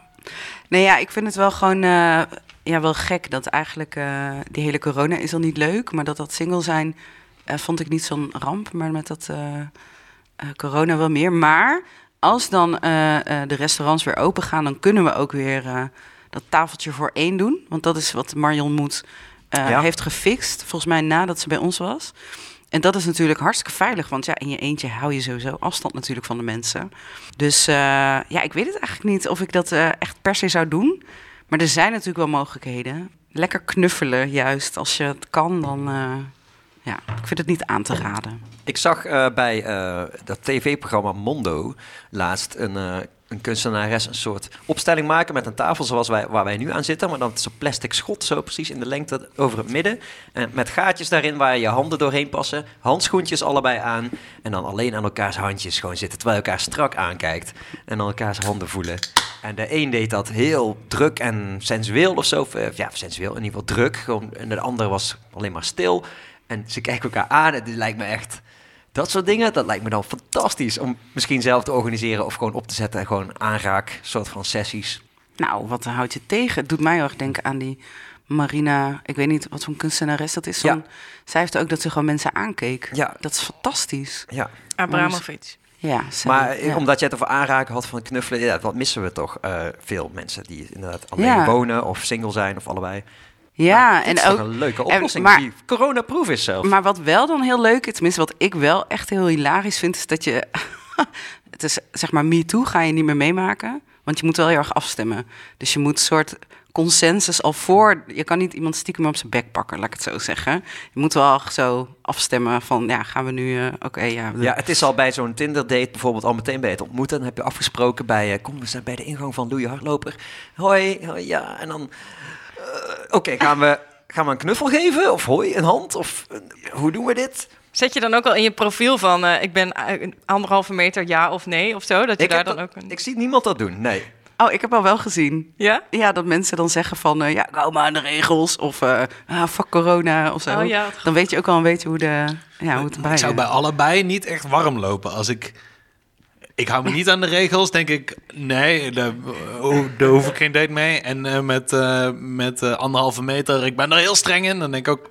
[SPEAKER 3] Nee, ja, ik vind het wel gewoon eh, ja, wel gek dat eigenlijk die hele corona is al niet leuk, maar dat dat single zijn vond ik niet zo'n ramp, maar met dat corona wel meer. Maar als dan de restaurants weer open gaan, dan kunnen we ook weer dat tafeltje voor één doen, want dat is wat Marion
[SPEAKER 2] Ja.
[SPEAKER 3] heeft gefixt, volgens mij nadat ze bij ons was. En dat is natuurlijk hartstikke veilig, want ja, in je eentje hou je sowieso afstand natuurlijk van de mensen. Dus eh, ja, ik weet het eigenlijk niet of ik dat eh, echt per se zou doen. Maar er zijn natuurlijk wel mogelijkheden. Lekker knuffelen juist. Als je het kan, dan eh, ja, ik vind het niet aan te raden.
[SPEAKER 2] Ik zag bij dat tv-programma Mondo laatst een, een kunstenares een soort opstelling maken met een tafel zoals wij, waar wij nu aan zitten. Maar dan is een plastic schot zo precies in de lengte over het midden. En met gaatjes daarin waar je handen doorheen passen. Handschoentjes allebei aan. En dan alleen aan elkaars handjes gewoon zitten terwijl je elkaar strak aankijkt. En dan elkaars handen voelen. En de een deed dat heel druk en sensueel of zo. Eh, ja, sensueel, in ieder geval druk. Gewoon, en de andere was alleen maar stil. En ze kijken elkaar aan. Het lijkt me echt... Dat soort dingen, dat lijkt me dan fantastisch. Om misschien zelf te organiseren of gewoon op te zetten. En gewoon aanraak, soort van sessies.
[SPEAKER 3] Nou, wat houd je tegen? Het doet mij heel erg denken aan die Marina... Ik weet niet wat voor kunstenares dat is.
[SPEAKER 2] Ja.
[SPEAKER 3] Zo'n- Zij heeft ook dat ze gewoon mensen aankeek.
[SPEAKER 2] Ja.
[SPEAKER 3] Dat is fantastisch.
[SPEAKER 2] Ja,
[SPEAKER 4] Abramovic.
[SPEAKER 3] Ja,
[SPEAKER 2] maar eh,
[SPEAKER 3] ja.
[SPEAKER 2] omdat je het over aanraken had van knuffelen, ja, wat missen we toch? eh, veel mensen die inderdaad alleen
[SPEAKER 3] Ja.
[SPEAKER 2] wonen of single zijn of allebei.
[SPEAKER 3] Ja,
[SPEAKER 2] Nou,
[SPEAKER 3] en
[SPEAKER 2] is toch
[SPEAKER 3] ook...
[SPEAKER 2] een leuke
[SPEAKER 3] en-
[SPEAKER 2] oplossing
[SPEAKER 3] maar-
[SPEAKER 2] die corona-proof is zelf.
[SPEAKER 3] Maar wat wel dan heel leuk is, tenminste wat ik wel echt heel hilarisch vind, is dat je... het is zeg maar me too ga je niet meer meemaken, want je moet wel heel erg afstemmen. Dus je moet een soort consensus al voor... Je kan niet iemand stiekem op zijn bek pakken, laat ik het zo zeggen. Je moet wel zo afstemmen van, ja, gaan we nu... eh, Oké, ja,
[SPEAKER 2] Ja, het is al bij zo'n Tinder-date bijvoorbeeld al meteen bij het ontmoeten. Dan heb je afgesproken bij, eh, kom, we zijn bij de ingang van Doe je Hardloper. Hoi, hoi, ja, en dan... Oké, gaan, we, gaan we een knuffel geven? Of hoi, een hand? Of eh, hoe doen we dit?
[SPEAKER 4] Zet je dan ook al in je profiel van eh, ik ben eh, anderhalve meter ja of nee of zo? Dat je
[SPEAKER 2] Ik,
[SPEAKER 4] daar dan
[SPEAKER 2] dat-
[SPEAKER 4] ook een...
[SPEAKER 2] ik zie niemand dat doen, nee.
[SPEAKER 3] Oh, ik heb al wel gezien.
[SPEAKER 4] Ja?
[SPEAKER 3] Ja, dat mensen dan zeggen van, ja, hou maar aan de regels. Of, eh ah, fuck corona, of zo.
[SPEAKER 4] Oh ja,
[SPEAKER 3] Dan weet je ook al een beetje hoe, de, ja, hoe het bij
[SPEAKER 1] Ik zou bij allebei niet echt warm lopen. Als ik... Ik hou me niet aan de regels, denk ik. Nee, daar, oh, daar hoef ik geen date mee. En eh, met, eh, met eh, anderhalve meter, ik ben er heel streng in. Dan denk ik ook,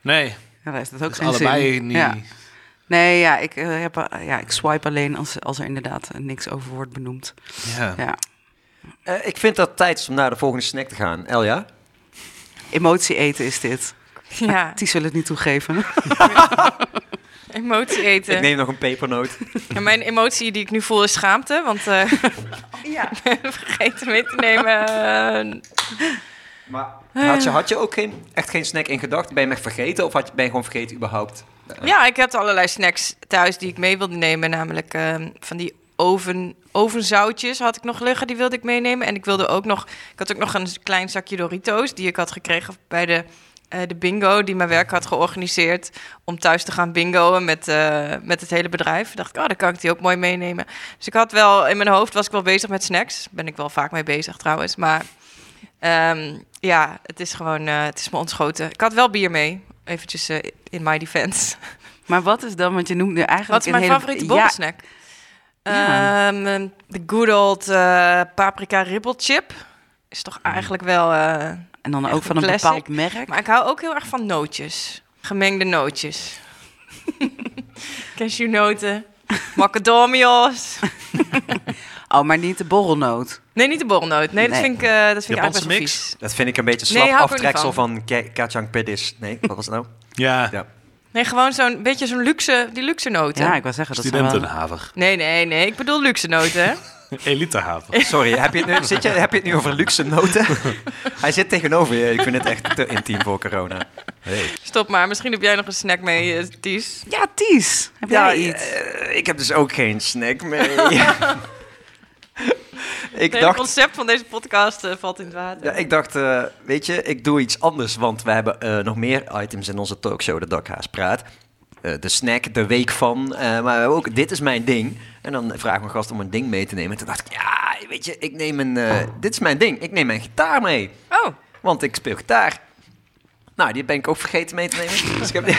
[SPEAKER 1] nee,
[SPEAKER 3] Ja, daar heeft het ook
[SPEAKER 1] dus
[SPEAKER 3] geen
[SPEAKER 1] allebei
[SPEAKER 3] zin.
[SPEAKER 1] niet.
[SPEAKER 3] Ja. Nee, ja ik, heb, ja, ik swipe alleen als, als er inderdaad niks over wordt benoemd.
[SPEAKER 1] Ja.
[SPEAKER 3] Ja.
[SPEAKER 2] Eh, ik vind dat het tijd is om naar de volgende snack te gaan. Elja?
[SPEAKER 3] Emotie eten is dit.
[SPEAKER 4] Ja,
[SPEAKER 3] Die zullen het niet toegeven.
[SPEAKER 4] emotie eten.
[SPEAKER 2] Ik neem nog een pepernoot.
[SPEAKER 4] En mijn emotie die ik nu voel is schaamte, want eh
[SPEAKER 3] Ja.
[SPEAKER 4] ik ben vergeten mee te nemen. eh,
[SPEAKER 2] Maar had je, had je ook geen, echt geen snack in gedachten? Ben je hem echt vergeten of had je, ben je gewoon vergeten überhaupt?
[SPEAKER 4] ja, ik heb allerlei snacks thuis die ik mee wilde nemen. Namelijk eh, van die oven, ovenzoutjes had ik nog liggen, die wilde ik meenemen. En ik wilde ook nog, ik had ook nog een klein zakje Doritos die ik had gekregen bij de, eh, de bingo die mijn werk had georganiseerd. Om thuis te gaan bingoen met, eh, met het hele bedrijf. Dacht ik, oh, dan kan ik die ook mooi meenemen. Dus ik had wel, in mijn hoofd was ik wel bezig met snacks. Ben ik wel vaak mee bezig trouwens. Maar ehm, ja, het is gewoon, eh, het is me ontschoten. Ik had wel bier mee. Eventjes in my defense.
[SPEAKER 3] Maar wat is dan, want je noemde eigenlijk
[SPEAKER 4] Wat is mijn
[SPEAKER 3] hele...
[SPEAKER 4] favoriete?
[SPEAKER 3] Ja.
[SPEAKER 4] Ehm, De good old paprika ribble chip. Is toch eigenlijk wel...
[SPEAKER 3] en dan
[SPEAKER 4] Echt
[SPEAKER 3] ook van
[SPEAKER 4] een classic.
[SPEAKER 3] bepaald merk.
[SPEAKER 4] Maar ik hou ook heel erg van nootjes. Gemengde nootjes. Cashewnoten. Macadamios.
[SPEAKER 3] Oh, maar niet de borrelnoot.
[SPEAKER 4] Nee, niet de borrelnoot. Nee, dat
[SPEAKER 3] Nee.
[SPEAKER 4] vind ik, eh, dat vind ik eigenlijk best vies.
[SPEAKER 2] Dat vind ik een beetje
[SPEAKER 4] Nee,
[SPEAKER 2] slap
[SPEAKER 4] er
[SPEAKER 2] aftreksel van Ke- Kachang Pedis. Nee, wat was het nou?
[SPEAKER 1] Ja,
[SPEAKER 2] Ja.
[SPEAKER 4] Nee, gewoon zo'n beetje zo'n luxe, die luxe noten.
[SPEAKER 3] Ja, ik wou zeggen, dat zijn wel...
[SPEAKER 1] studentenhaver.
[SPEAKER 4] Nee, nee, nee. Ik bedoel luxe noten, hè?
[SPEAKER 1] Elitehaver.
[SPEAKER 2] Sorry, heb je, het nu, zit je, heb je het nu over luxe noten? Hij zit tegenover je. Ik vind het echt te intiem voor corona. Hey.
[SPEAKER 4] Stop maar. Misschien heb jij nog een snack mee, eh, Ties.
[SPEAKER 3] Ja, Ties. Heb
[SPEAKER 2] Ja,
[SPEAKER 3] jij iets?
[SPEAKER 2] eh, ik heb dus ook geen snack mee. ik
[SPEAKER 4] Het hele
[SPEAKER 2] dacht,
[SPEAKER 4] concept van deze podcast eh, valt in het water.
[SPEAKER 2] ja, ik dacht eh, weet je, ik doe iets anders. Want we hebben eh, nog meer items in onze talkshow, de Dakhaas Praat. Eh, de snack, de week van. eh, maar ook, dit is mijn ding. En dan vraag mijn gast om een ding mee te nemen. En toen dacht ik, ja, weet je, ik neem een... eh, dit is mijn ding. Ik neem mijn gitaar mee.
[SPEAKER 4] Oh,
[SPEAKER 2] Want ik speel gitaar. Nou, die ben ik ook vergeten mee te nemen. Dus ik heb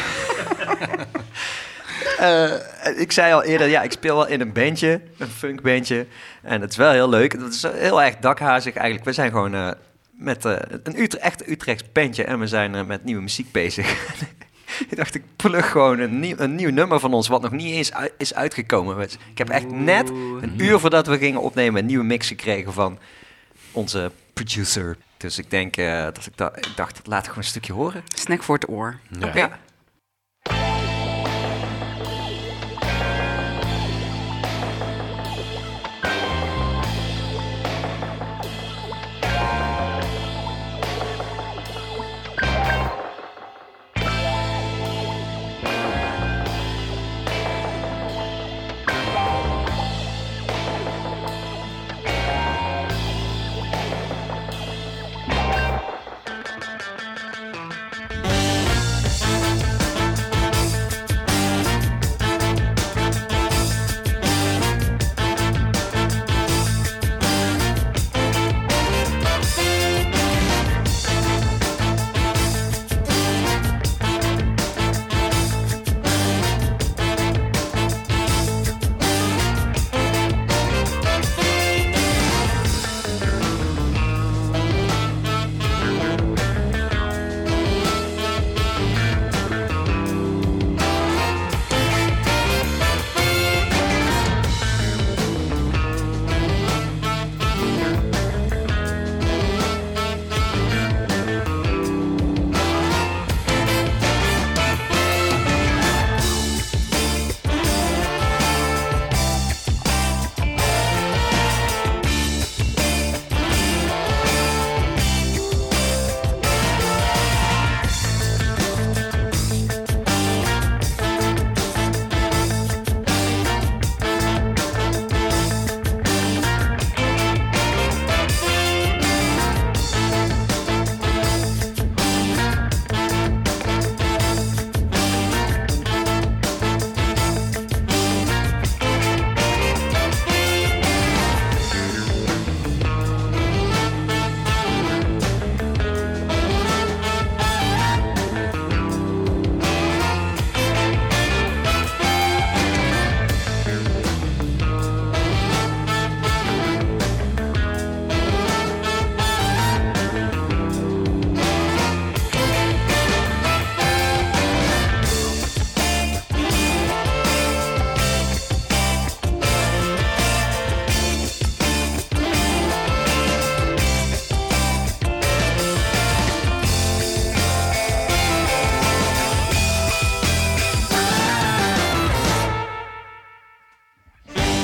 [SPEAKER 2] ik zei al eerder, ja, ik speel wel in een bandje, een funkbandje. En het is wel heel leuk. Dat is heel erg dakhazig eigenlijk. We zijn gewoon met een Utre echt Utrechts bandje en we zijn met nieuwe muziek bezig. ik dacht, ik plug gewoon een nieuw, een nieuw nummer van ons, wat nog niet eens uit- is uitgekomen. Ik heb echt net een uur voordat we gingen opnemen een nieuwe mix gekregen van onze producer. Dus ik denk eh, dat ik, da ik dacht, laat ik gewoon een stukje horen.
[SPEAKER 3] Snack voor het oor.
[SPEAKER 1] Ja.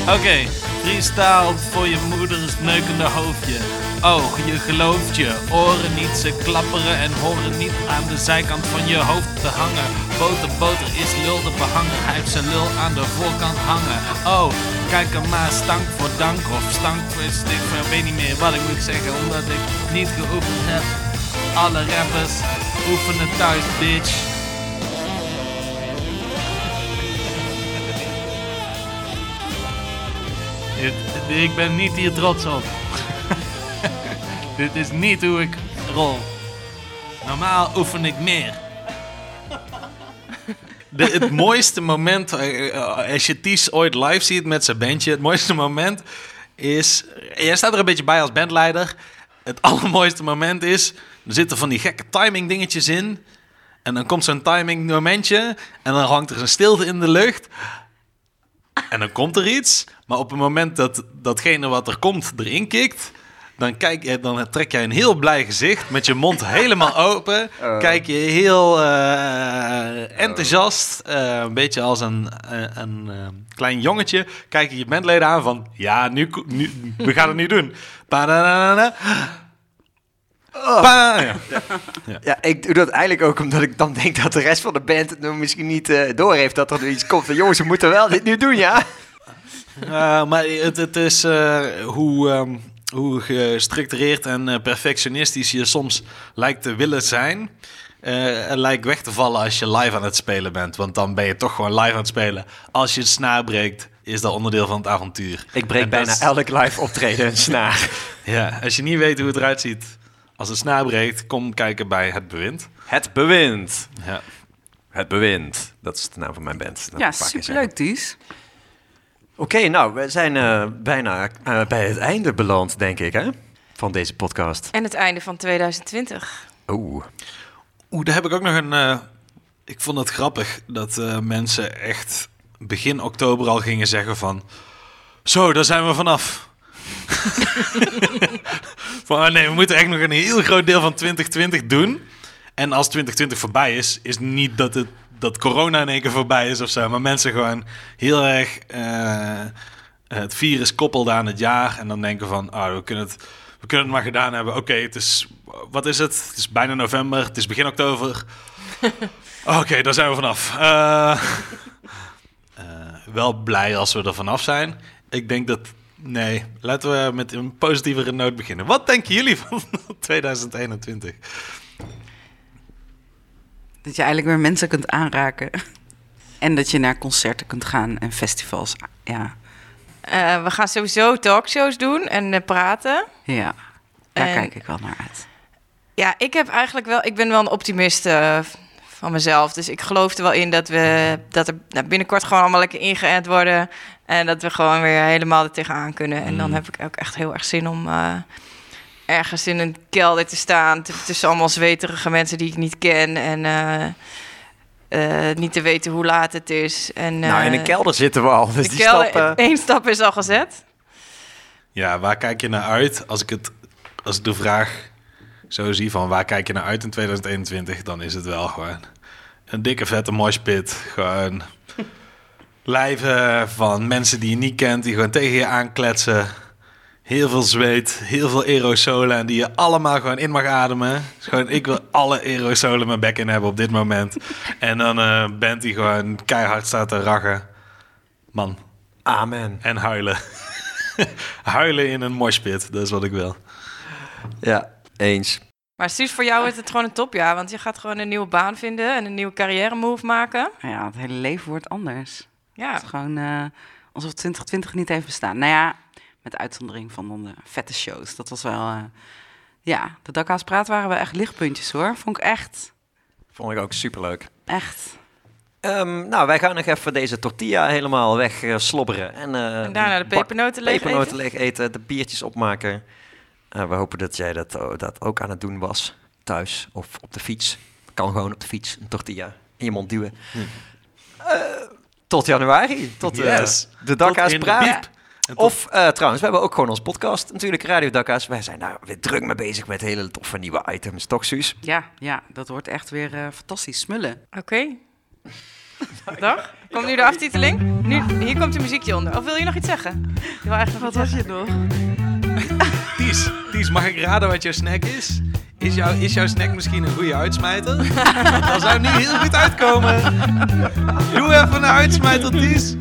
[SPEAKER 4] Oké.
[SPEAKER 1] Oké, freestyle voor je moeders neukende hoofdje. Oh, je gelooft je. Oren niet, ze klapperen en horen niet aan de zijkant van je hoofd te hangen. Boter, boter is lul de behanger. Hij heeft zijn lul aan de voorkant hangen. Oh, kijk er maar, stank voor dank of stank voor stik. Ik weet niet meer wat ik moet zeggen, omdat ik niet geoefend heb. Alle rappers oefenen thuis, bitch. Ik ben niet hier trots op. Dit is niet hoe ik rol. Normaal oefen ik meer. De, het mooiste moment, eh, eh, als je Ties ooit live ziet met zijn bandje, het mooiste moment is... Jij staat er een beetje bij als bandleider. Het allermooiste moment is, er zitten van die gekke timing dingetjes in. En dan komt zo'n timing momentje en dan hangt er een stilte in de lucht. En dan komt er iets, maar op het moment dat datgene wat er komt erin kikt, dan, kijk je, dan trek jij een heel blij gezicht met je mond helemaal open. Kijk je heel eh, enthousiast, eh, een beetje als een, eh, een klein jongetje. Kijk je je bandleden aan van, ja, nu, nu we gaan het nu doen. Pa- ja.
[SPEAKER 2] Ja, ik doe dat eigenlijk ook omdat ik dan denk dat de rest van de band het nou misschien niet eh door heeft dat er iets komt. En jongens, we moeten wel dit nu doen, ja?
[SPEAKER 1] Uh, maar het, het is eh, hoe, ehm, hoe gestructureerd en eh, perfectionistisch je soms lijkt te willen zijn. eh, lijkt weg te vallen als je live aan het spelen bent. Want dan ben je toch gewoon live aan het spelen. Als je het snaar breekt, is dat onderdeel van het avontuur.
[SPEAKER 2] Ik breek
[SPEAKER 1] En
[SPEAKER 2] bijna
[SPEAKER 1] is-
[SPEAKER 2] elk live optreden een snaar.
[SPEAKER 1] Ja, als je niet weet hoe het eruit ziet als het snaar breekt, kom kijken bij Het Bewind.
[SPEAKER 2] Het bewind.
[SPEAKER 1] Ja.
[SPEAKER 2] Het bewind. Dat is de naam van mijn band. Dat
[SPEAKER 3] Ja, superleuk, Ties.
[SPEAKER 2] Oké, nou, we zijn eh, bijna eh, bij het einde beland, denk ik, hè? Van deze podcast.
[SPEAKER 4] En het einde van 2020.
[SPEAKER 2] Oeh.
[SPEAKER 1] Oeh, daar heb ik ook nog een. eh, ik vond het grappig dat eh, mensen echt begin oktober al gingen zeggen van. Zo, daar zijn we vanaf. van oh nee, we moeten echt nog een heel groot deel van 2020 doen. En als 2020 voorbij is, is niet dat het dat corona in één keer voorbij is of zo. Maar mensen gewoon heel erg eh, het virus koppelden aan het jaar. En dan denken van, oh, we kunnen het, we kunnen het maar gedaan hebben. Oké, het is, wat is het? Het is bijna november, het is begin oktober. Oké, daar zijn we vanaf. Eh, eh, wel blij als we er vanaf zijn. Ik denk dat, nee, laten we met een positievere noot beginnen. Wat denken jullie van 2021?
[SPEAKER 3] Dat je eigenlijk weer mensen kunt aanraken. En dat je naar concerten kunt gaan en festivals. Ja,
[SPEAKER 4] Eh, we gaan sowieso talkshows doen en eh, praten.
[SPEAKER 3] ja. daar
[SPEAKER 4] En-
[SPEAKER 3] kijk ik wel naar uit.
[SPEAKER 4] Ja, ik heb eigenlijk wel. Ik ben wel een optimist eh, van mezelf. Dus ik geloof er wel in dat we dat er nou, binnenkort gewoon allemaal lekker ingeënt worden. En dat we gewoon weer helemaal er tegenaan kunnen. En dan
[SPEAKER 1] Mm.
[SPEAKER 4] heb ik ook echt heel erg zin om eh, ergens in een kelder te staan. tussen allemaal zweterige mensen die ik niet ken. En eh, eh, niet te weten hoe laat het is. En,
[SPEAKER 2] nou, in een kelder zitten we al. Dus
[SPEAKER 4] de
[SPEAKER 2] die
[SPEAKER 4] kelder,
[SPEAKER 2] stap...
[SPEAKER 4] één stap is al gezet.
[SPEAKER 1] Ja, waar kijk je naar uit? Als ik, het, als ik de vraag zo zie van waar kijk je naar uit in 2021, dan is het wel gewoon een dikke vette moshpit. Gewoon lijven van mensen die je niet kent, die gewoon tegen je aankletsen. Heel veel zweet, heel veel aerosolen en die je allemaal gewoon in mag ademen. Dus gewoon, ik wil alle aerosolen mijn bek in hebben op dit moment. En dan eh bent die gewoon keihard staat te rachen. Man,
[SPEAKER 2] Amen.
[SPEAKER 1] en huilen. huilen in een moshpit, dat is wat ik wil.
[SPEAKER 2] Ja, eens.
[SPEAKER 4] Maar Suus, voor jou is het gewoon een topjaar. Want je gaat gewoon een nieuwe baan vinden en een nieuwe carrière move maken.
[SPEAKER 3] Ja, het hele leven wordt anders.
[SPEAKER 4] Ja,
[SPEAKER 3] Het is gewoon eh, alsof 2020 niet heeft bestaan. Nou ja, met uitzondering van de vette shows. Dat was wel... eh, ja, de Dakka's Praat waren wel echt lichtpuntjes hoor. Vond ik echt,
[SPEAKER 2] Vond ik ook superleuk.
[SPEAKER 3] echt.
[SPEAKER 2] Ehm, nou, wij gaan nog even deze tortilla helemaal weg eh, slobberen. En, eh,
[SPEAKER 4] en daarna de pepernoten leeg
[SPEAKER 2] pepernoten
[SPEAKER 4] eten.
[SPEAKER 2] leeg eten, de biertjes opmaken. Eh, we hopen dat jij dat, oh, dat ook aan het doen was. Thuis of op de fiets. Kan gewoon op de fiets, een tortilla in je mond duwen. Eh, tot januari. Tot eh,
[SPEAKER 1] Yes.
[SPEAKER 2] de Dakka's
[SPEAKER 1] de
[SPEAKER 2] Praat. Of eh, trouwens, we hebben ook gewoon ons podcast. Natuurlijk, Radio Dakka's. Wij zijn daar weer druk mee bezig met hele toffe nieuwe items. Toch, Suus?
[SPEAKER 3] Ja, ja, dat wordt echt weer eh, fantastisch smullen.
[SPEAKER 4] Oké. Dag. Komt nu de aftiteling? Nu, hier komt een muziekje onder. Of wil je nog iets zeggen? Je wil eigenlijk nog
[SPEAKER 3] Wat was je nog?
[SPEAKER 1] Ties, Ties, mag ik raden wat jouw snack is? Is, jou, is jouw snack misschien een goede uitsmijter? Dat zou het nu heel goed uitkomen. Doe even een uitsmijter, Ties.